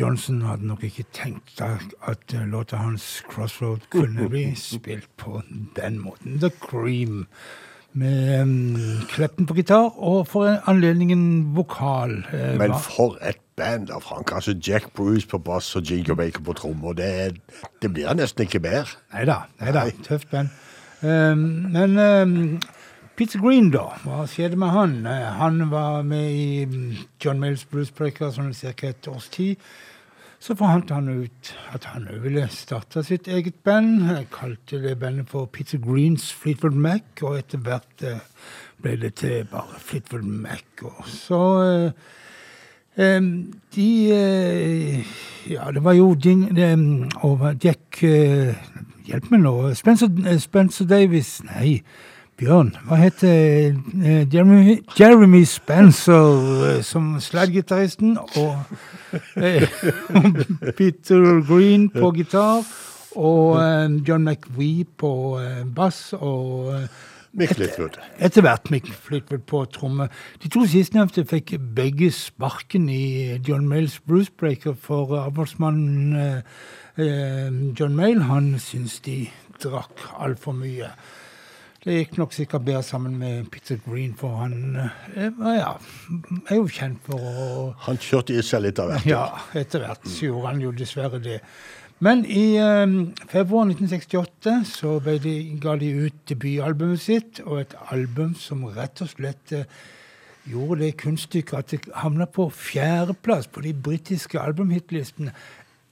Johnson hadde nok ikke tenkt at låta hans 'Crossroad' kunne bli spilt på den måten. The Cream med um, Kleppen på gitar, og for anledningen vokal. eh, Men for et band av Frank. Altså Jack Bruce på bass og Jingo Baker på trommer. Det, det blir nesten ikke bedre. Neida, neida, tøft band. Um, men um, Peter Green, da. Hva skjedde med han? Han var med i mm, John Mayles Bluesbreaker sånn ca. et års tid. Så forhandlet han ut at han òg ville starte sitt eget band. Jeg kalte det bandet for Peter Greens Fleetwood Mac, og etter hvert eh, ble det til bare Fleetwood Mac. Og så eh, de eh, Ja, det var jo din, det, em, og Jack eh, Hjelp meg nå. Spencer, eh, Spencer Davis Nei, Bjørn. Hva heter eh, Jeremy, Jeremy Spencer eh, som slaggitaristen? Og eh, Peter Green på gitar. Og John McVie på bass. Og etter hvert Mick Flitwood på tromme. De to sistnevnte fikk begge sparken i John Mayles Brucebreaker, for avholdsmannen eh, eh, John Male, han syns de drakk altfor mye. Det gikk nok sikkert bedre sammen med Peter Green, for han eh, ja, er jo kjent for å Han kjørte i seg litt av hvert. ja, etter hvert så gjorde han jo dessverre det. Men i eh, februar 1968 så de, ga de ut debutalbumet sitt, og et album som rett og slett eh, gjorde det kunststykket at det havna på fjerdeplass på de britiske albumhitlistene.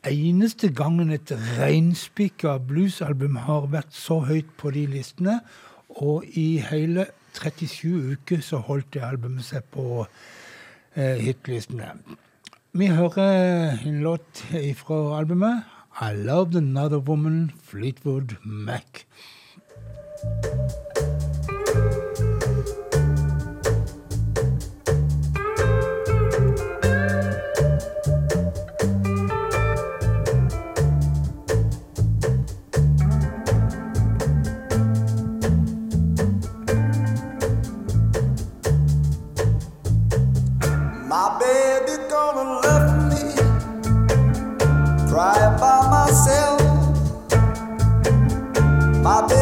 Eneste gangen et reinspikka bluesalbum har vært så høyt på de listene, og i hele 37 uker så holdt det albumet seg på eh, hitlistene. Vi hører en låt fra albumet. I Loved Another Woman, Fleetwood Mac. My My baby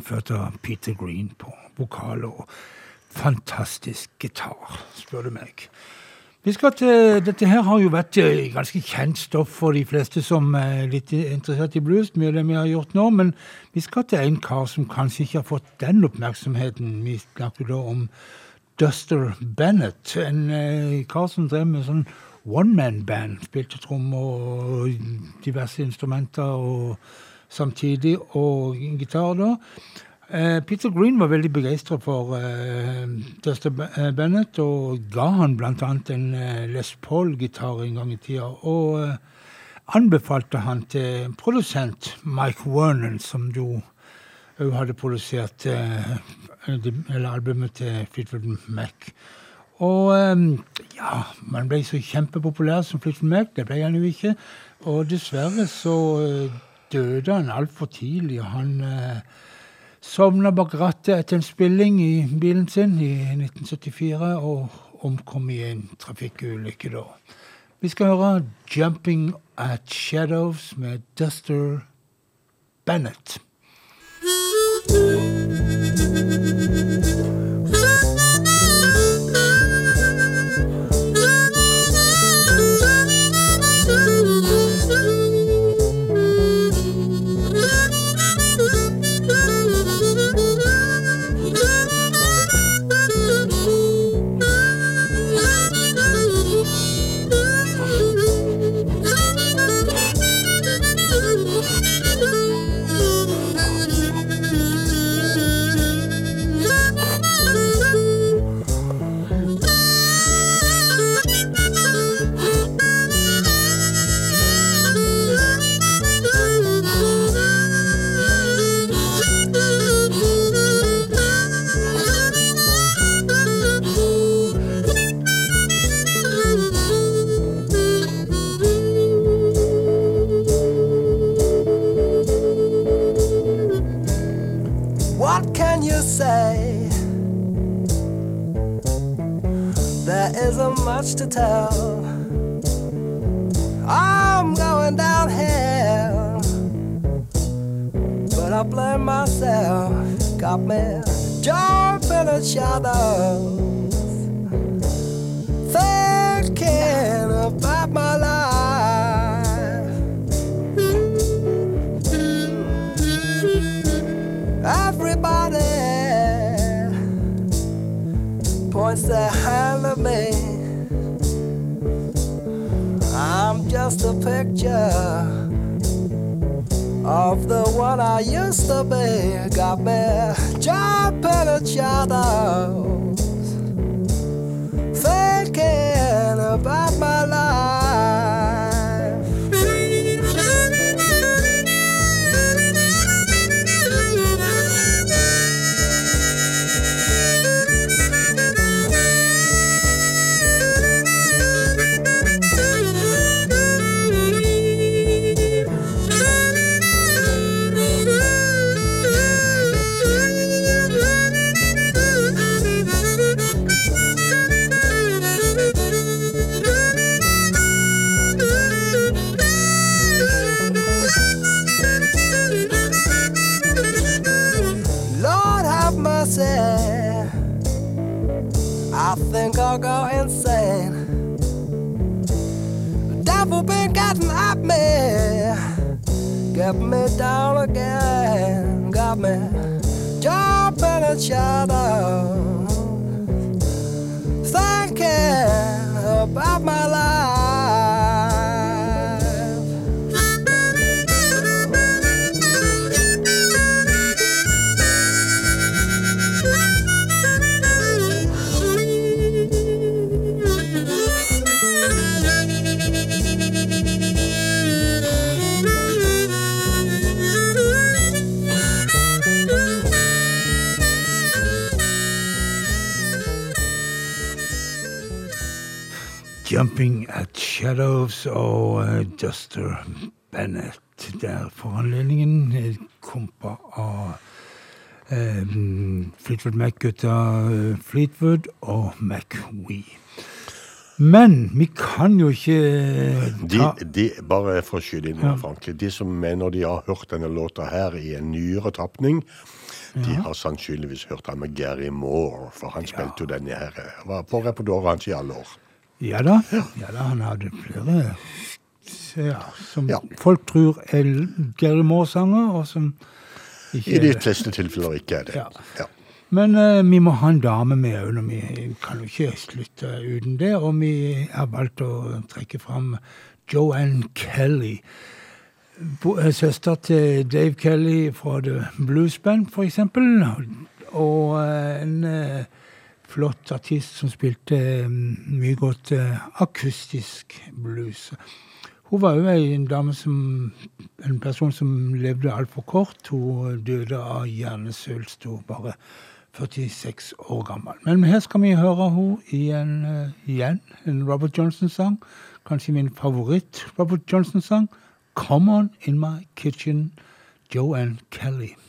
og av Peter Green på vokal og fantastisk gitar, spør du meg. Vi skal til, dette her har jo vært eh, ganske kjent stoff for de fleste som er litt interessert i blues, mye av det vi har gjort nå, men vi skal til en kar som kanskje ikke har fått den oppmerksomheten. Vi snakker da om Duster Bennett, en eh, kar som drev med sånn one-man-band. Spilte trommer og diverse instrumenter og samtidig, og gitar da. Eh, Peter Green var veldig begeistra for uh, Duster eh, Bennett, og ga han bl.a. en eh, Les Paul-gitar en gang i tida. Og uh, anbefalte han til produsent Mike Vernon, som jo òg hadde produsert uh, albumet til Fleetwood Mac. Og um, ja, man ble så kjempepopulær som Fleetwood Mac, det ble han jo ikke. Og dessverre så eh, døde han altfor tidlig. Han eh, sovna bak rattet etter en spilling i bilen sin i 1974 og omkom i en trafikkulykke da. Vi skal høre 'Jumping at Shadows' med Duster Bennett. Tell. I'm going downhill, but I blame myself. Got me jumping in shadows, thinking about my life. Everybody points their hand at me. Just a picture of the one I used to be. Got me jumping in shadows, thinking about eh, Bennett der for anledningen. eh, Kompa av eh, Fleetwood Mac-gutta eh, Fleetwood og McWee. Men vi kan jo ikke ta de, bare for å skyte inn, Frank, de som mener de har hørt denne låta her i en nyere tapning, de har sannsynligvis hørt den med Gary Moore, for han spilte jo denne her. eh, Var på repertoaret hans i alle år. Ja da, ja da han hadde flere ja, som Ja. folk tror er Gary Moore-sanger, og som ikke I de fleste tilfeller ikke er det. Ja. Ja. Men uh, vi må ha en dame med òg, når vi kan jo ikke slutte uten det. Og vi har valgt å trekke fram Joanne Kelly. Eh, Søster til Dave Kelly fra The Blues Band, eksempel. Og eh, en flott artist som spilte eh, mye godt akustisk blues. Hun var jo en dame som En person som levde altfor kort. Hun døde av hjernesvulst. Hun bare 46 år gammel. Men her skal vi høre henne eh, igjen en Robert Johnson-sang. Kanskje min favoritt Robert Johnson-sang. 'Come On In My Kitchen', Joanne Kelly.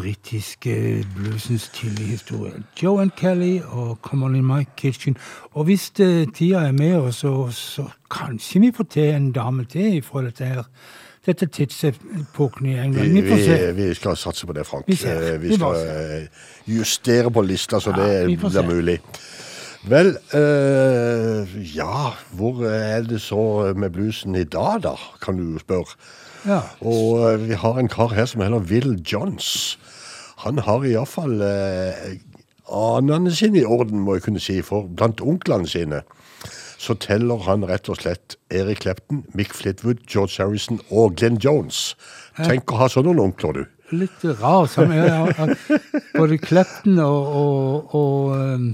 Britiske bluesens tidlige historie. Joe and Kelly og Come On In My Kitchen. Og hvis eh, tida er med oss, så, så kanskje vi får til en dame til fra dette her. Dette tidsepoken i England. Vi, Vi vi, skal satse på det, Frank. Vi. Eh, Vi skal eh, justere på lista så Ja, det blir mulig. Vel, øh, ja Hvor er det så med bluesen i dag, da, kan du spørre. Ja. Og vi har en kar her som heter Will Johns. Han har iallfall eh, anene sine i orden, må jeg kunne si, for blant onklene sine så teller han rett og slett Eric Clepton, Mick Flitwood, George Harrison og Glenn Jones. Tenk å ha sånne onkler, du. Litt rar som Både Clepton og, og, og um,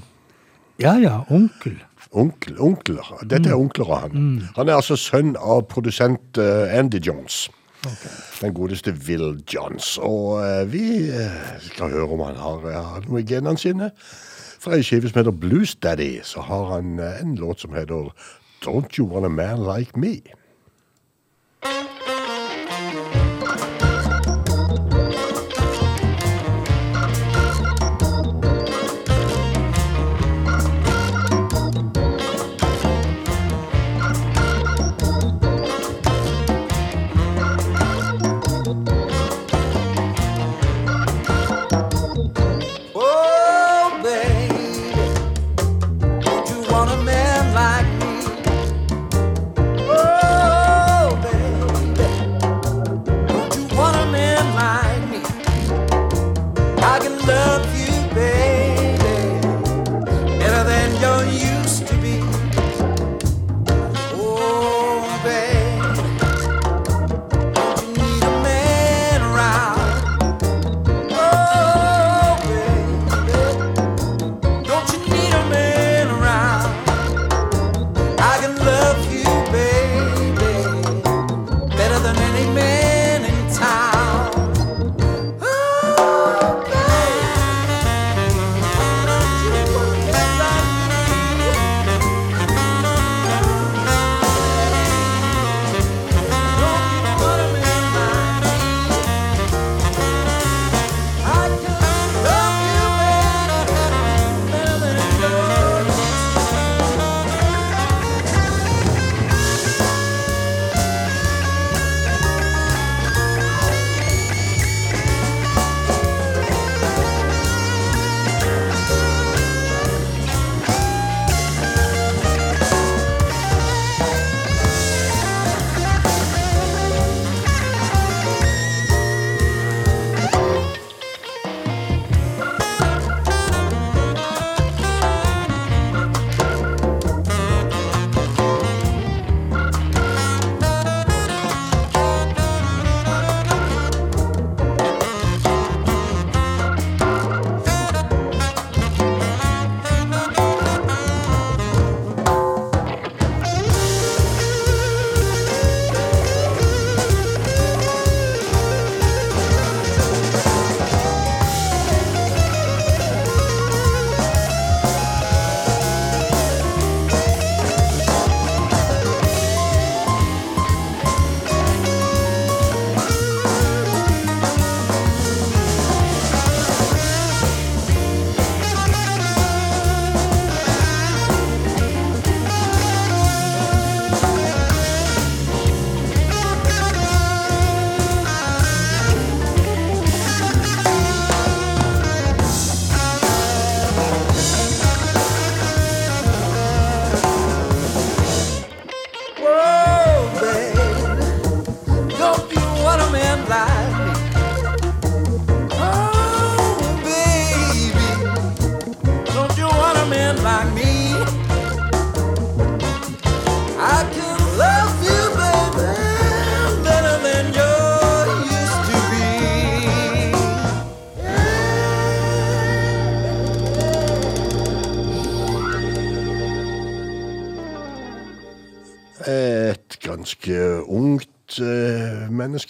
Ja ja, onkel. Onkel, onkler. Dette er onkler av han. Han er altså sønn av produsent eh, Andy Jones. Den godeste Will Johns. Og eh, vi eh, skal høre om han har, eh, har noe i genene sine. Fra ei skive som heter Blues Daddy, så har han eh, en låt som heter Don't You Want a Man Like Me. Oh,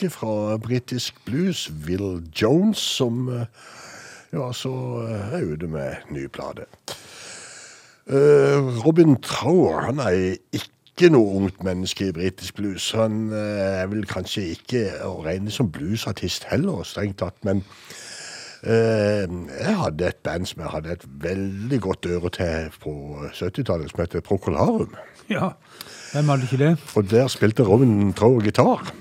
eh, fra britisk blues, Will Jones, som eh, ja, så eh, er ute med ny plate. Eh, Robin Trower han er ikke noe ungt menneske i britisk blues. Han er vel kanskje ikke å regne som bluesartist heller, strengt tatt, men jeg hadde et band som jeg hadde et veldig godt øre til på 70-tallet, som heter Procolarum. Ja, hvem hadde ikke det? Og der spilte Robin Trower gitar.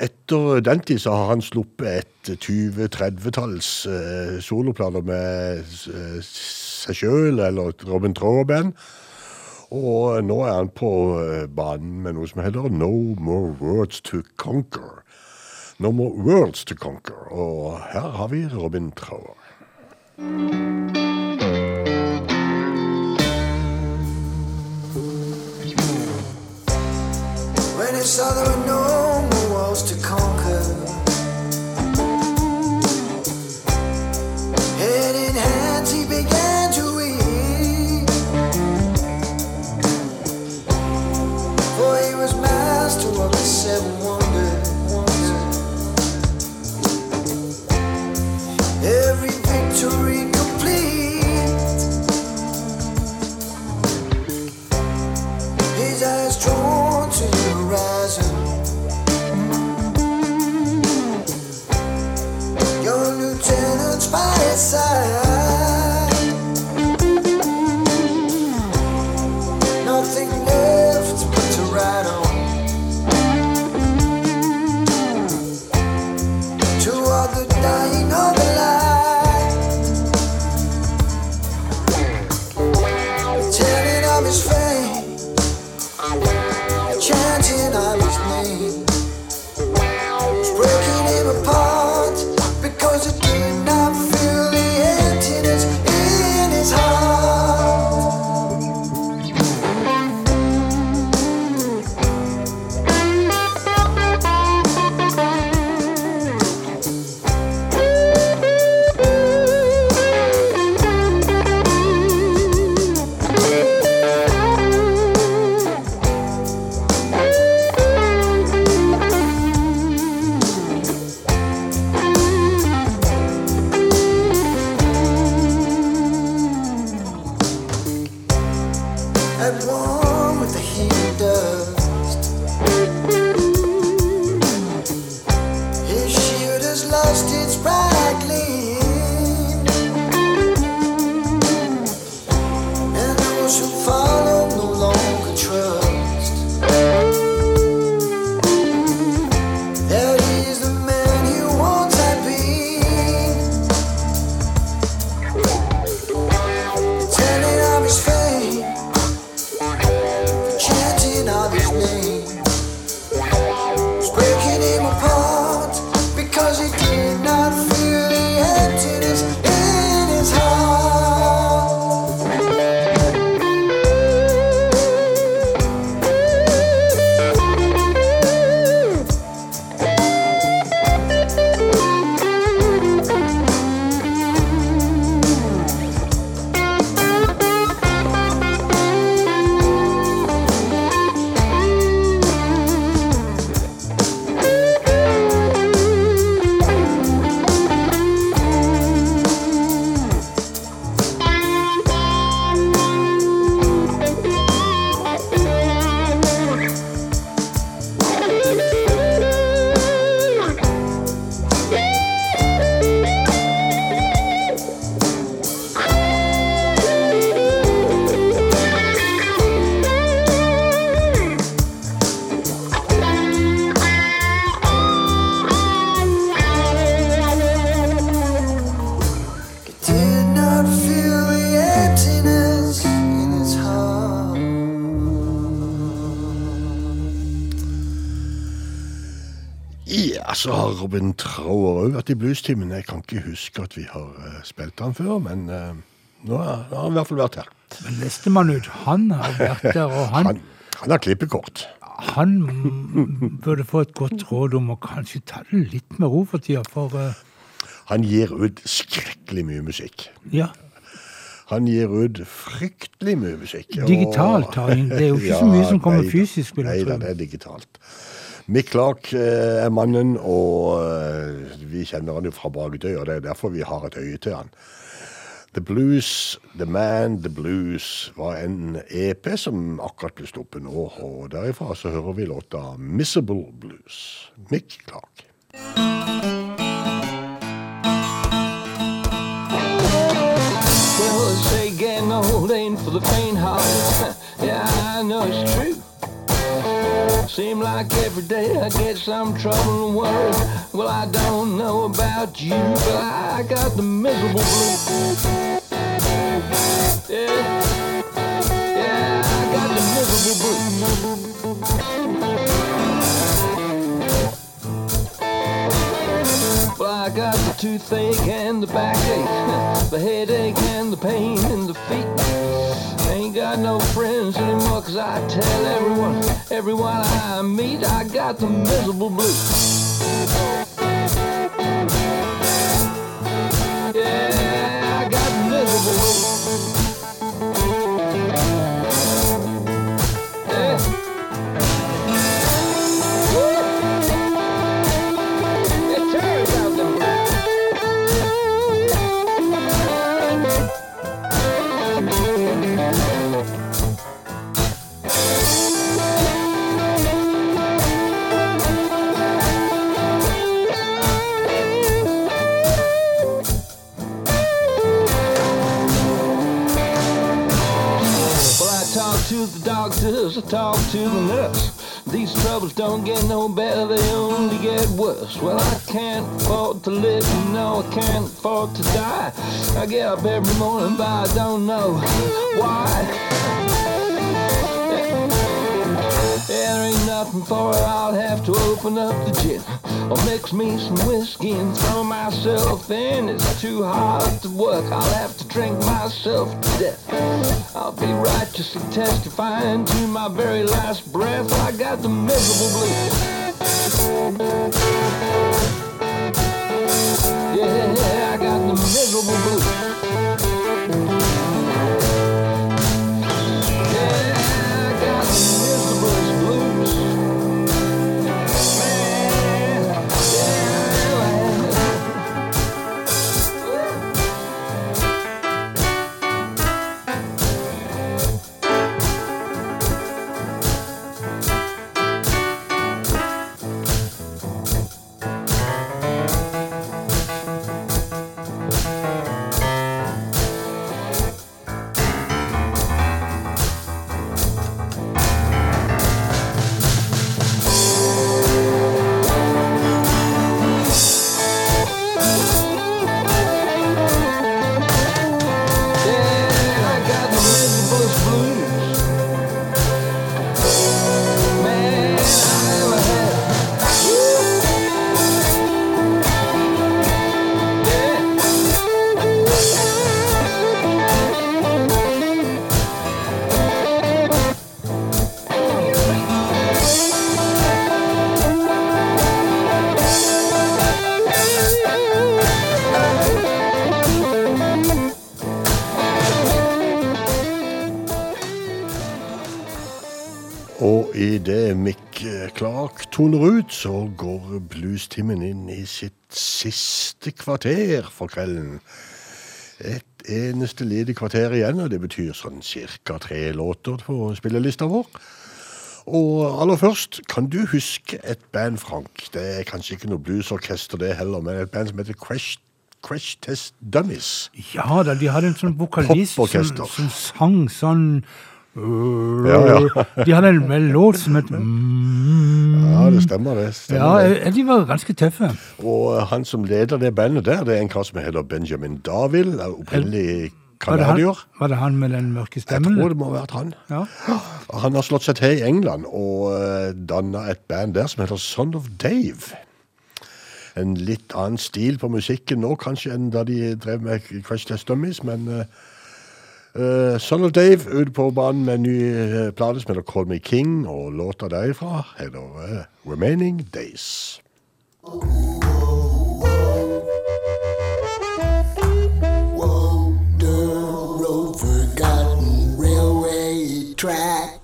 Etter den tid så har han sluppet et 20-30-talls eh, soloplaner med eh, seg sjøl eller Robin Trower-band. Og nå er han på eh, banen med noe som heter No More Words to Conquer. No More Worlds to Conquer. Og her har vi Robin Trauer. When I saw there were så har Robin Trauer òg vært i bluestimen. Jeg kan ikke huske at vi har eh, spilt han før, men eh, nå har han i hvert fall vært her. Men neste mann ut, han har vært der, og han, Han, han har klippekort. han burde få et godt råd om å kanskje ta det litt med ro for tida, for uh... Han gir ut skrekkelig mye musikk. ja, Han gir ut fryktelig mye musikk. digitalt og... Det er jo ikke så mye som kommer nei fysisk, vil jeg Nei tro. det er digitalt. Mick Clark eh, er mannen, og eh, vi kjenner han jo fra Bragdøy, og det er derfor vi har et øye til han. The Blues, The Man, The Blues var en EP som akkurat ble stoppet nå, og derifra så hører vi låta Missable Blues. Mick Clark. Yeah, I know it's true. Seem like every day I get some trouble and worry. Well, I don't know about you, but I got the miserable blues. Yeah, yeah, I got the miserable blues. Well, I got the toothache and the backache, the headache and the pain in the feet. Ain't got no friends anymore, cause I tell everyone, everyone I meet, I got the miserable blues. Yeah, I got the miserable blues. The doctors, I talk to the nurse. These troubles don't get no better, they only get worse. Well, I can't afford to live, you know, I can't afford to die. I get up every morning, but I don't know why. For it, I'll have to open up the gin. Or mix me some whiskey and throw myself in. It's too hard to work, I'll have to drink myself to death. I'll be righteously testifying to my very last breath. I got the miserable blues. Yeah, I got the miserable blues toner ut, så går bluestimen inn i sitt siste kvarter for kvelden. Et eneste ledig kvarter igjen, og det betyr sånn cirka tre låter på spillelista vår. Og aller først, kan du huske et band, Frank? Det er kanskje ikke noe bluesorkester det heller, men et band som heter Crash, Crash Test Dummies. Ja da, de hadde en sånn vokalist som, som sang sånn Ja, ja. De hadde en låt som het mm, Ja, det stemmer det. Ja, det. eh, de var ganske tøffe. Og han som leder det bandet der, det er en kar som heter Benjamin Davil. opprinnelig Var kanadier. var det han med den mørke stemmen? Jeg tror det må ha vært han. Ja. Han har slått seg til i England og uh, danna et band der som heter Son of Dave. En litt annen stil på musikken nå kanskje enn da de drev med Crash Test Dummies, men eh, eh, Son of Dave ute på banen med en ny uh, plate som heter Call Me King, og låta derifra heter uh, Remaining Days. Track.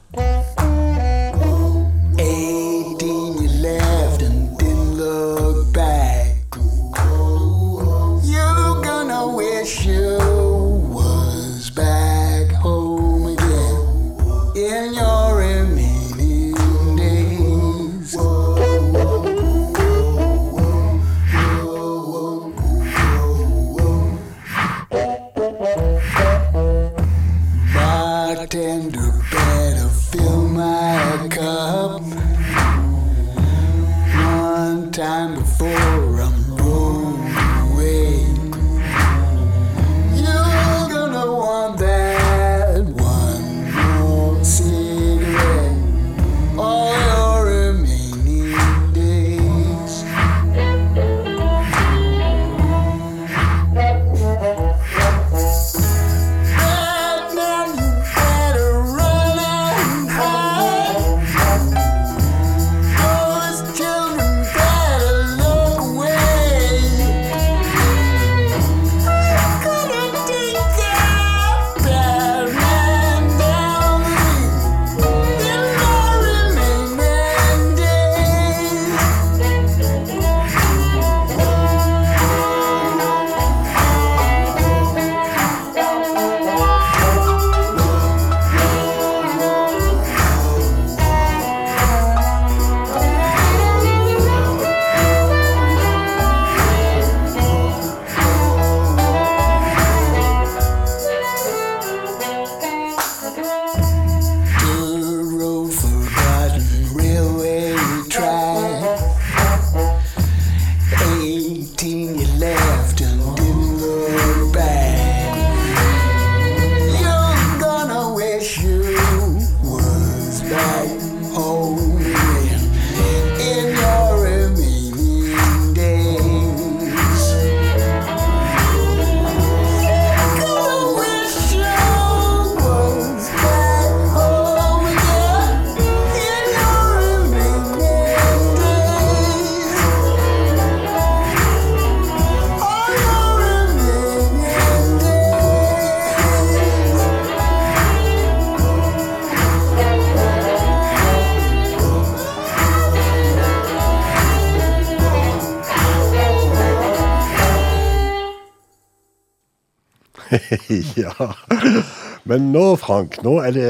ja. Men nå, Frank, nå er det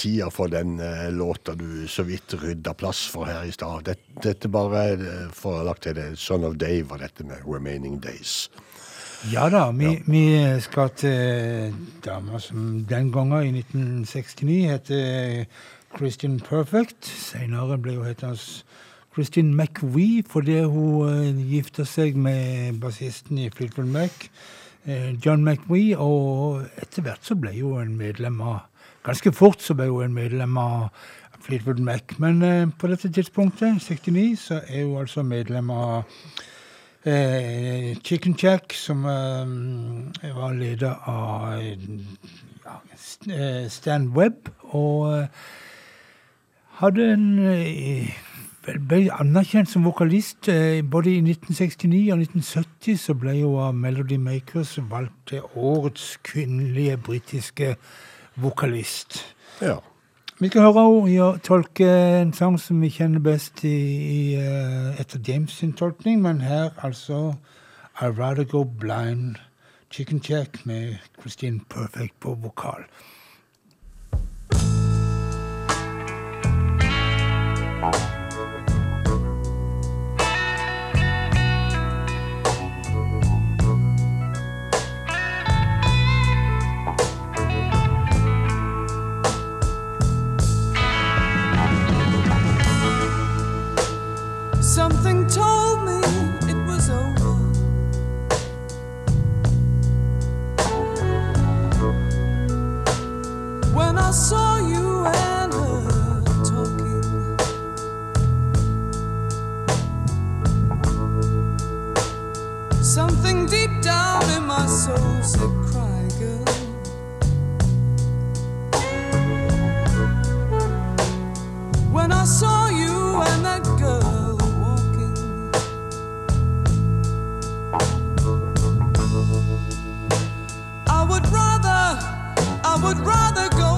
tida for den eh, låta du så vidt rydda plass for her i stad. Dette, dette bare eh, for å lagt til det. Son of Dave var dette med Remaining Days. Ja da, vi, vi skal til dama som den gangen, i 1969, het Christian Perfect. Senere ble hun hetende Christian McVie fordi hun gifta seg med bassisten i Fleetwood Mac, eh, John McVie, og etter hvert så ble jo en medlem av Ganske fort så ble hun en medlem av Fleetwood Mac, men eh, på dette tidspunktet, 69, så er hun altså medlem av eh, Chicken Jack, som eh, var leder av ja, eh, Stan Webb, og eh, hadde en eh, ble anerkjent som vokalist. eh, Både i 1969 og 1970 så ble hun av Melody Makers valgt til årets kvinnelige britiske vokalist. Ja. Vi skal høre henne tolke en sang som vi kjenner best i, i, eh, etter James sin tolkning, men her altså I'd Rather Go Blind, Chicken Jack med Christine Perfect på vokal. Something would rather, I would rather go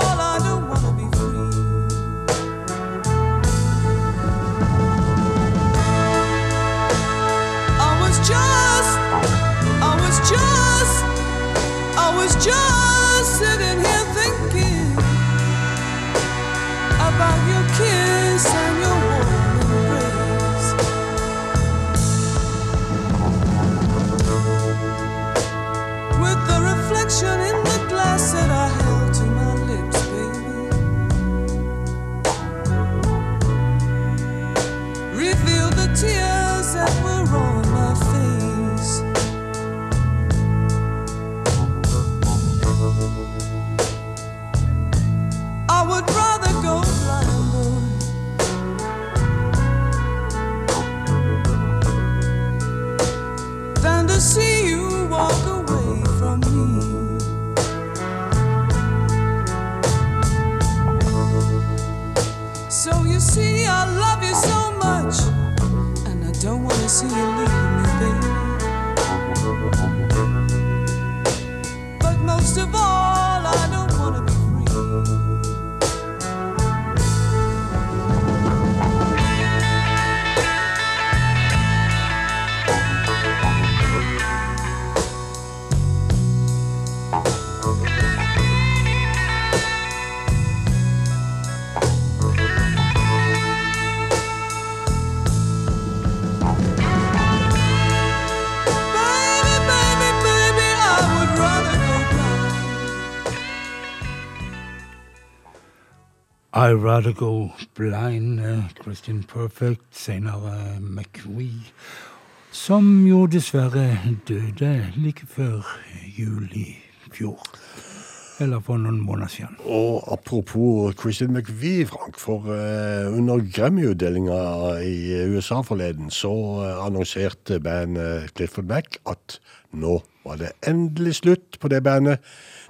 sun Go Blind, eh, Christian Perfect, senere McVie, som jo dessverre døde like før jul i fjor. Eller for noen måneder siden. Og apropos Christian McVie, Frank, for uh, under Grammy-utdelinga i USA forleden, så eh, annonserte bandet Clifford Mac at nå var det endelig slutt på det bandet.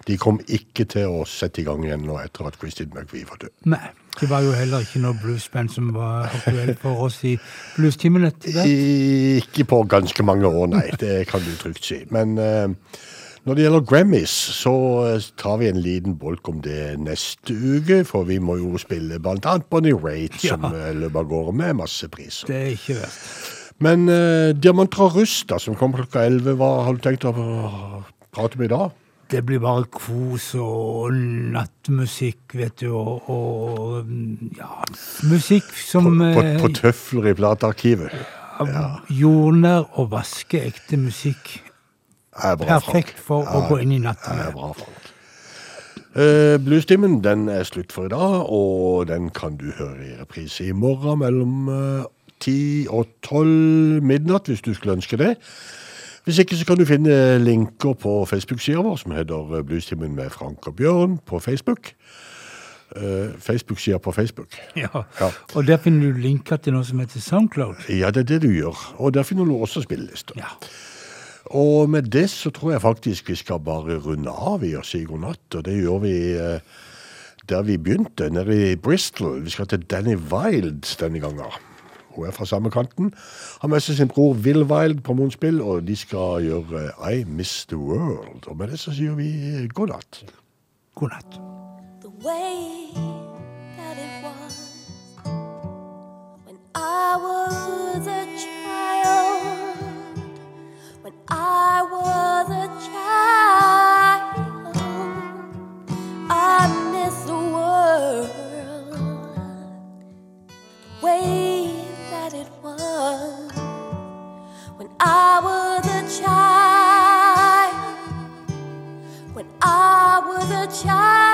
De kom ikke til å sette i gang igjen nå etter at Christine McVie var død. Nei, det var jo heller ikke noe bluesband som var aktuelt for oss i bluestimene etter det. Ikke på ganske mange år, nei. Det kan du trygt si. Men uh, når det gjelder Grammys, så eh, tar vi en liten bolk om det neste uke. For vi må jo spille blant annet Bonnie Raitt, som Ja. eh, løp av gårde med masse priser. Det er ikke verst. Men uh, Diamantra Rusta, som kommer klokka 11, hva har du tenkt å prate med i dag? Det blir bare kos og nattmusikk, vet du, og, og mm, ja, musikk som På, på, på tøfler i platearkivet. Ja. jordnær og vaskeekte musikk. Er bra, Perfekt Frank. for å gå inn i natten. er bra, Frank. Uh, Bluestimen den er slutt for i dag, og den kan du høre i reprise i morgen mellom ti 10 og 12 midnatt, hvis du skulle ønske det. Hvis ikke så kan du finne linker på Facebook-sida vår, som heter eh, Bluestimen med Frank og Bjørn på Facebook. Uh, Facebook-sida på Facebook. Ja. Ja. Og der finner du linker til noe som heter Soundcloud. Ja, det er det du gjør. Og der finner du også spillelister. Ja. Og med det så tror jeg faktisk vi skal bare runde av i og si god natt. Og det gjør vi eh, der vi begynte, nede i Bristol. Vi skal til Danny Wild denne gangen. Hun er fra samme kanten. Har med seg sin bror Will Wild på munnspill, og de skal gjøre I Miss The World. Og med det så sier vi god natt. God natt. the way that it was when I was a child. When I was a child, I miss the world. The way when I was a child when I was a child.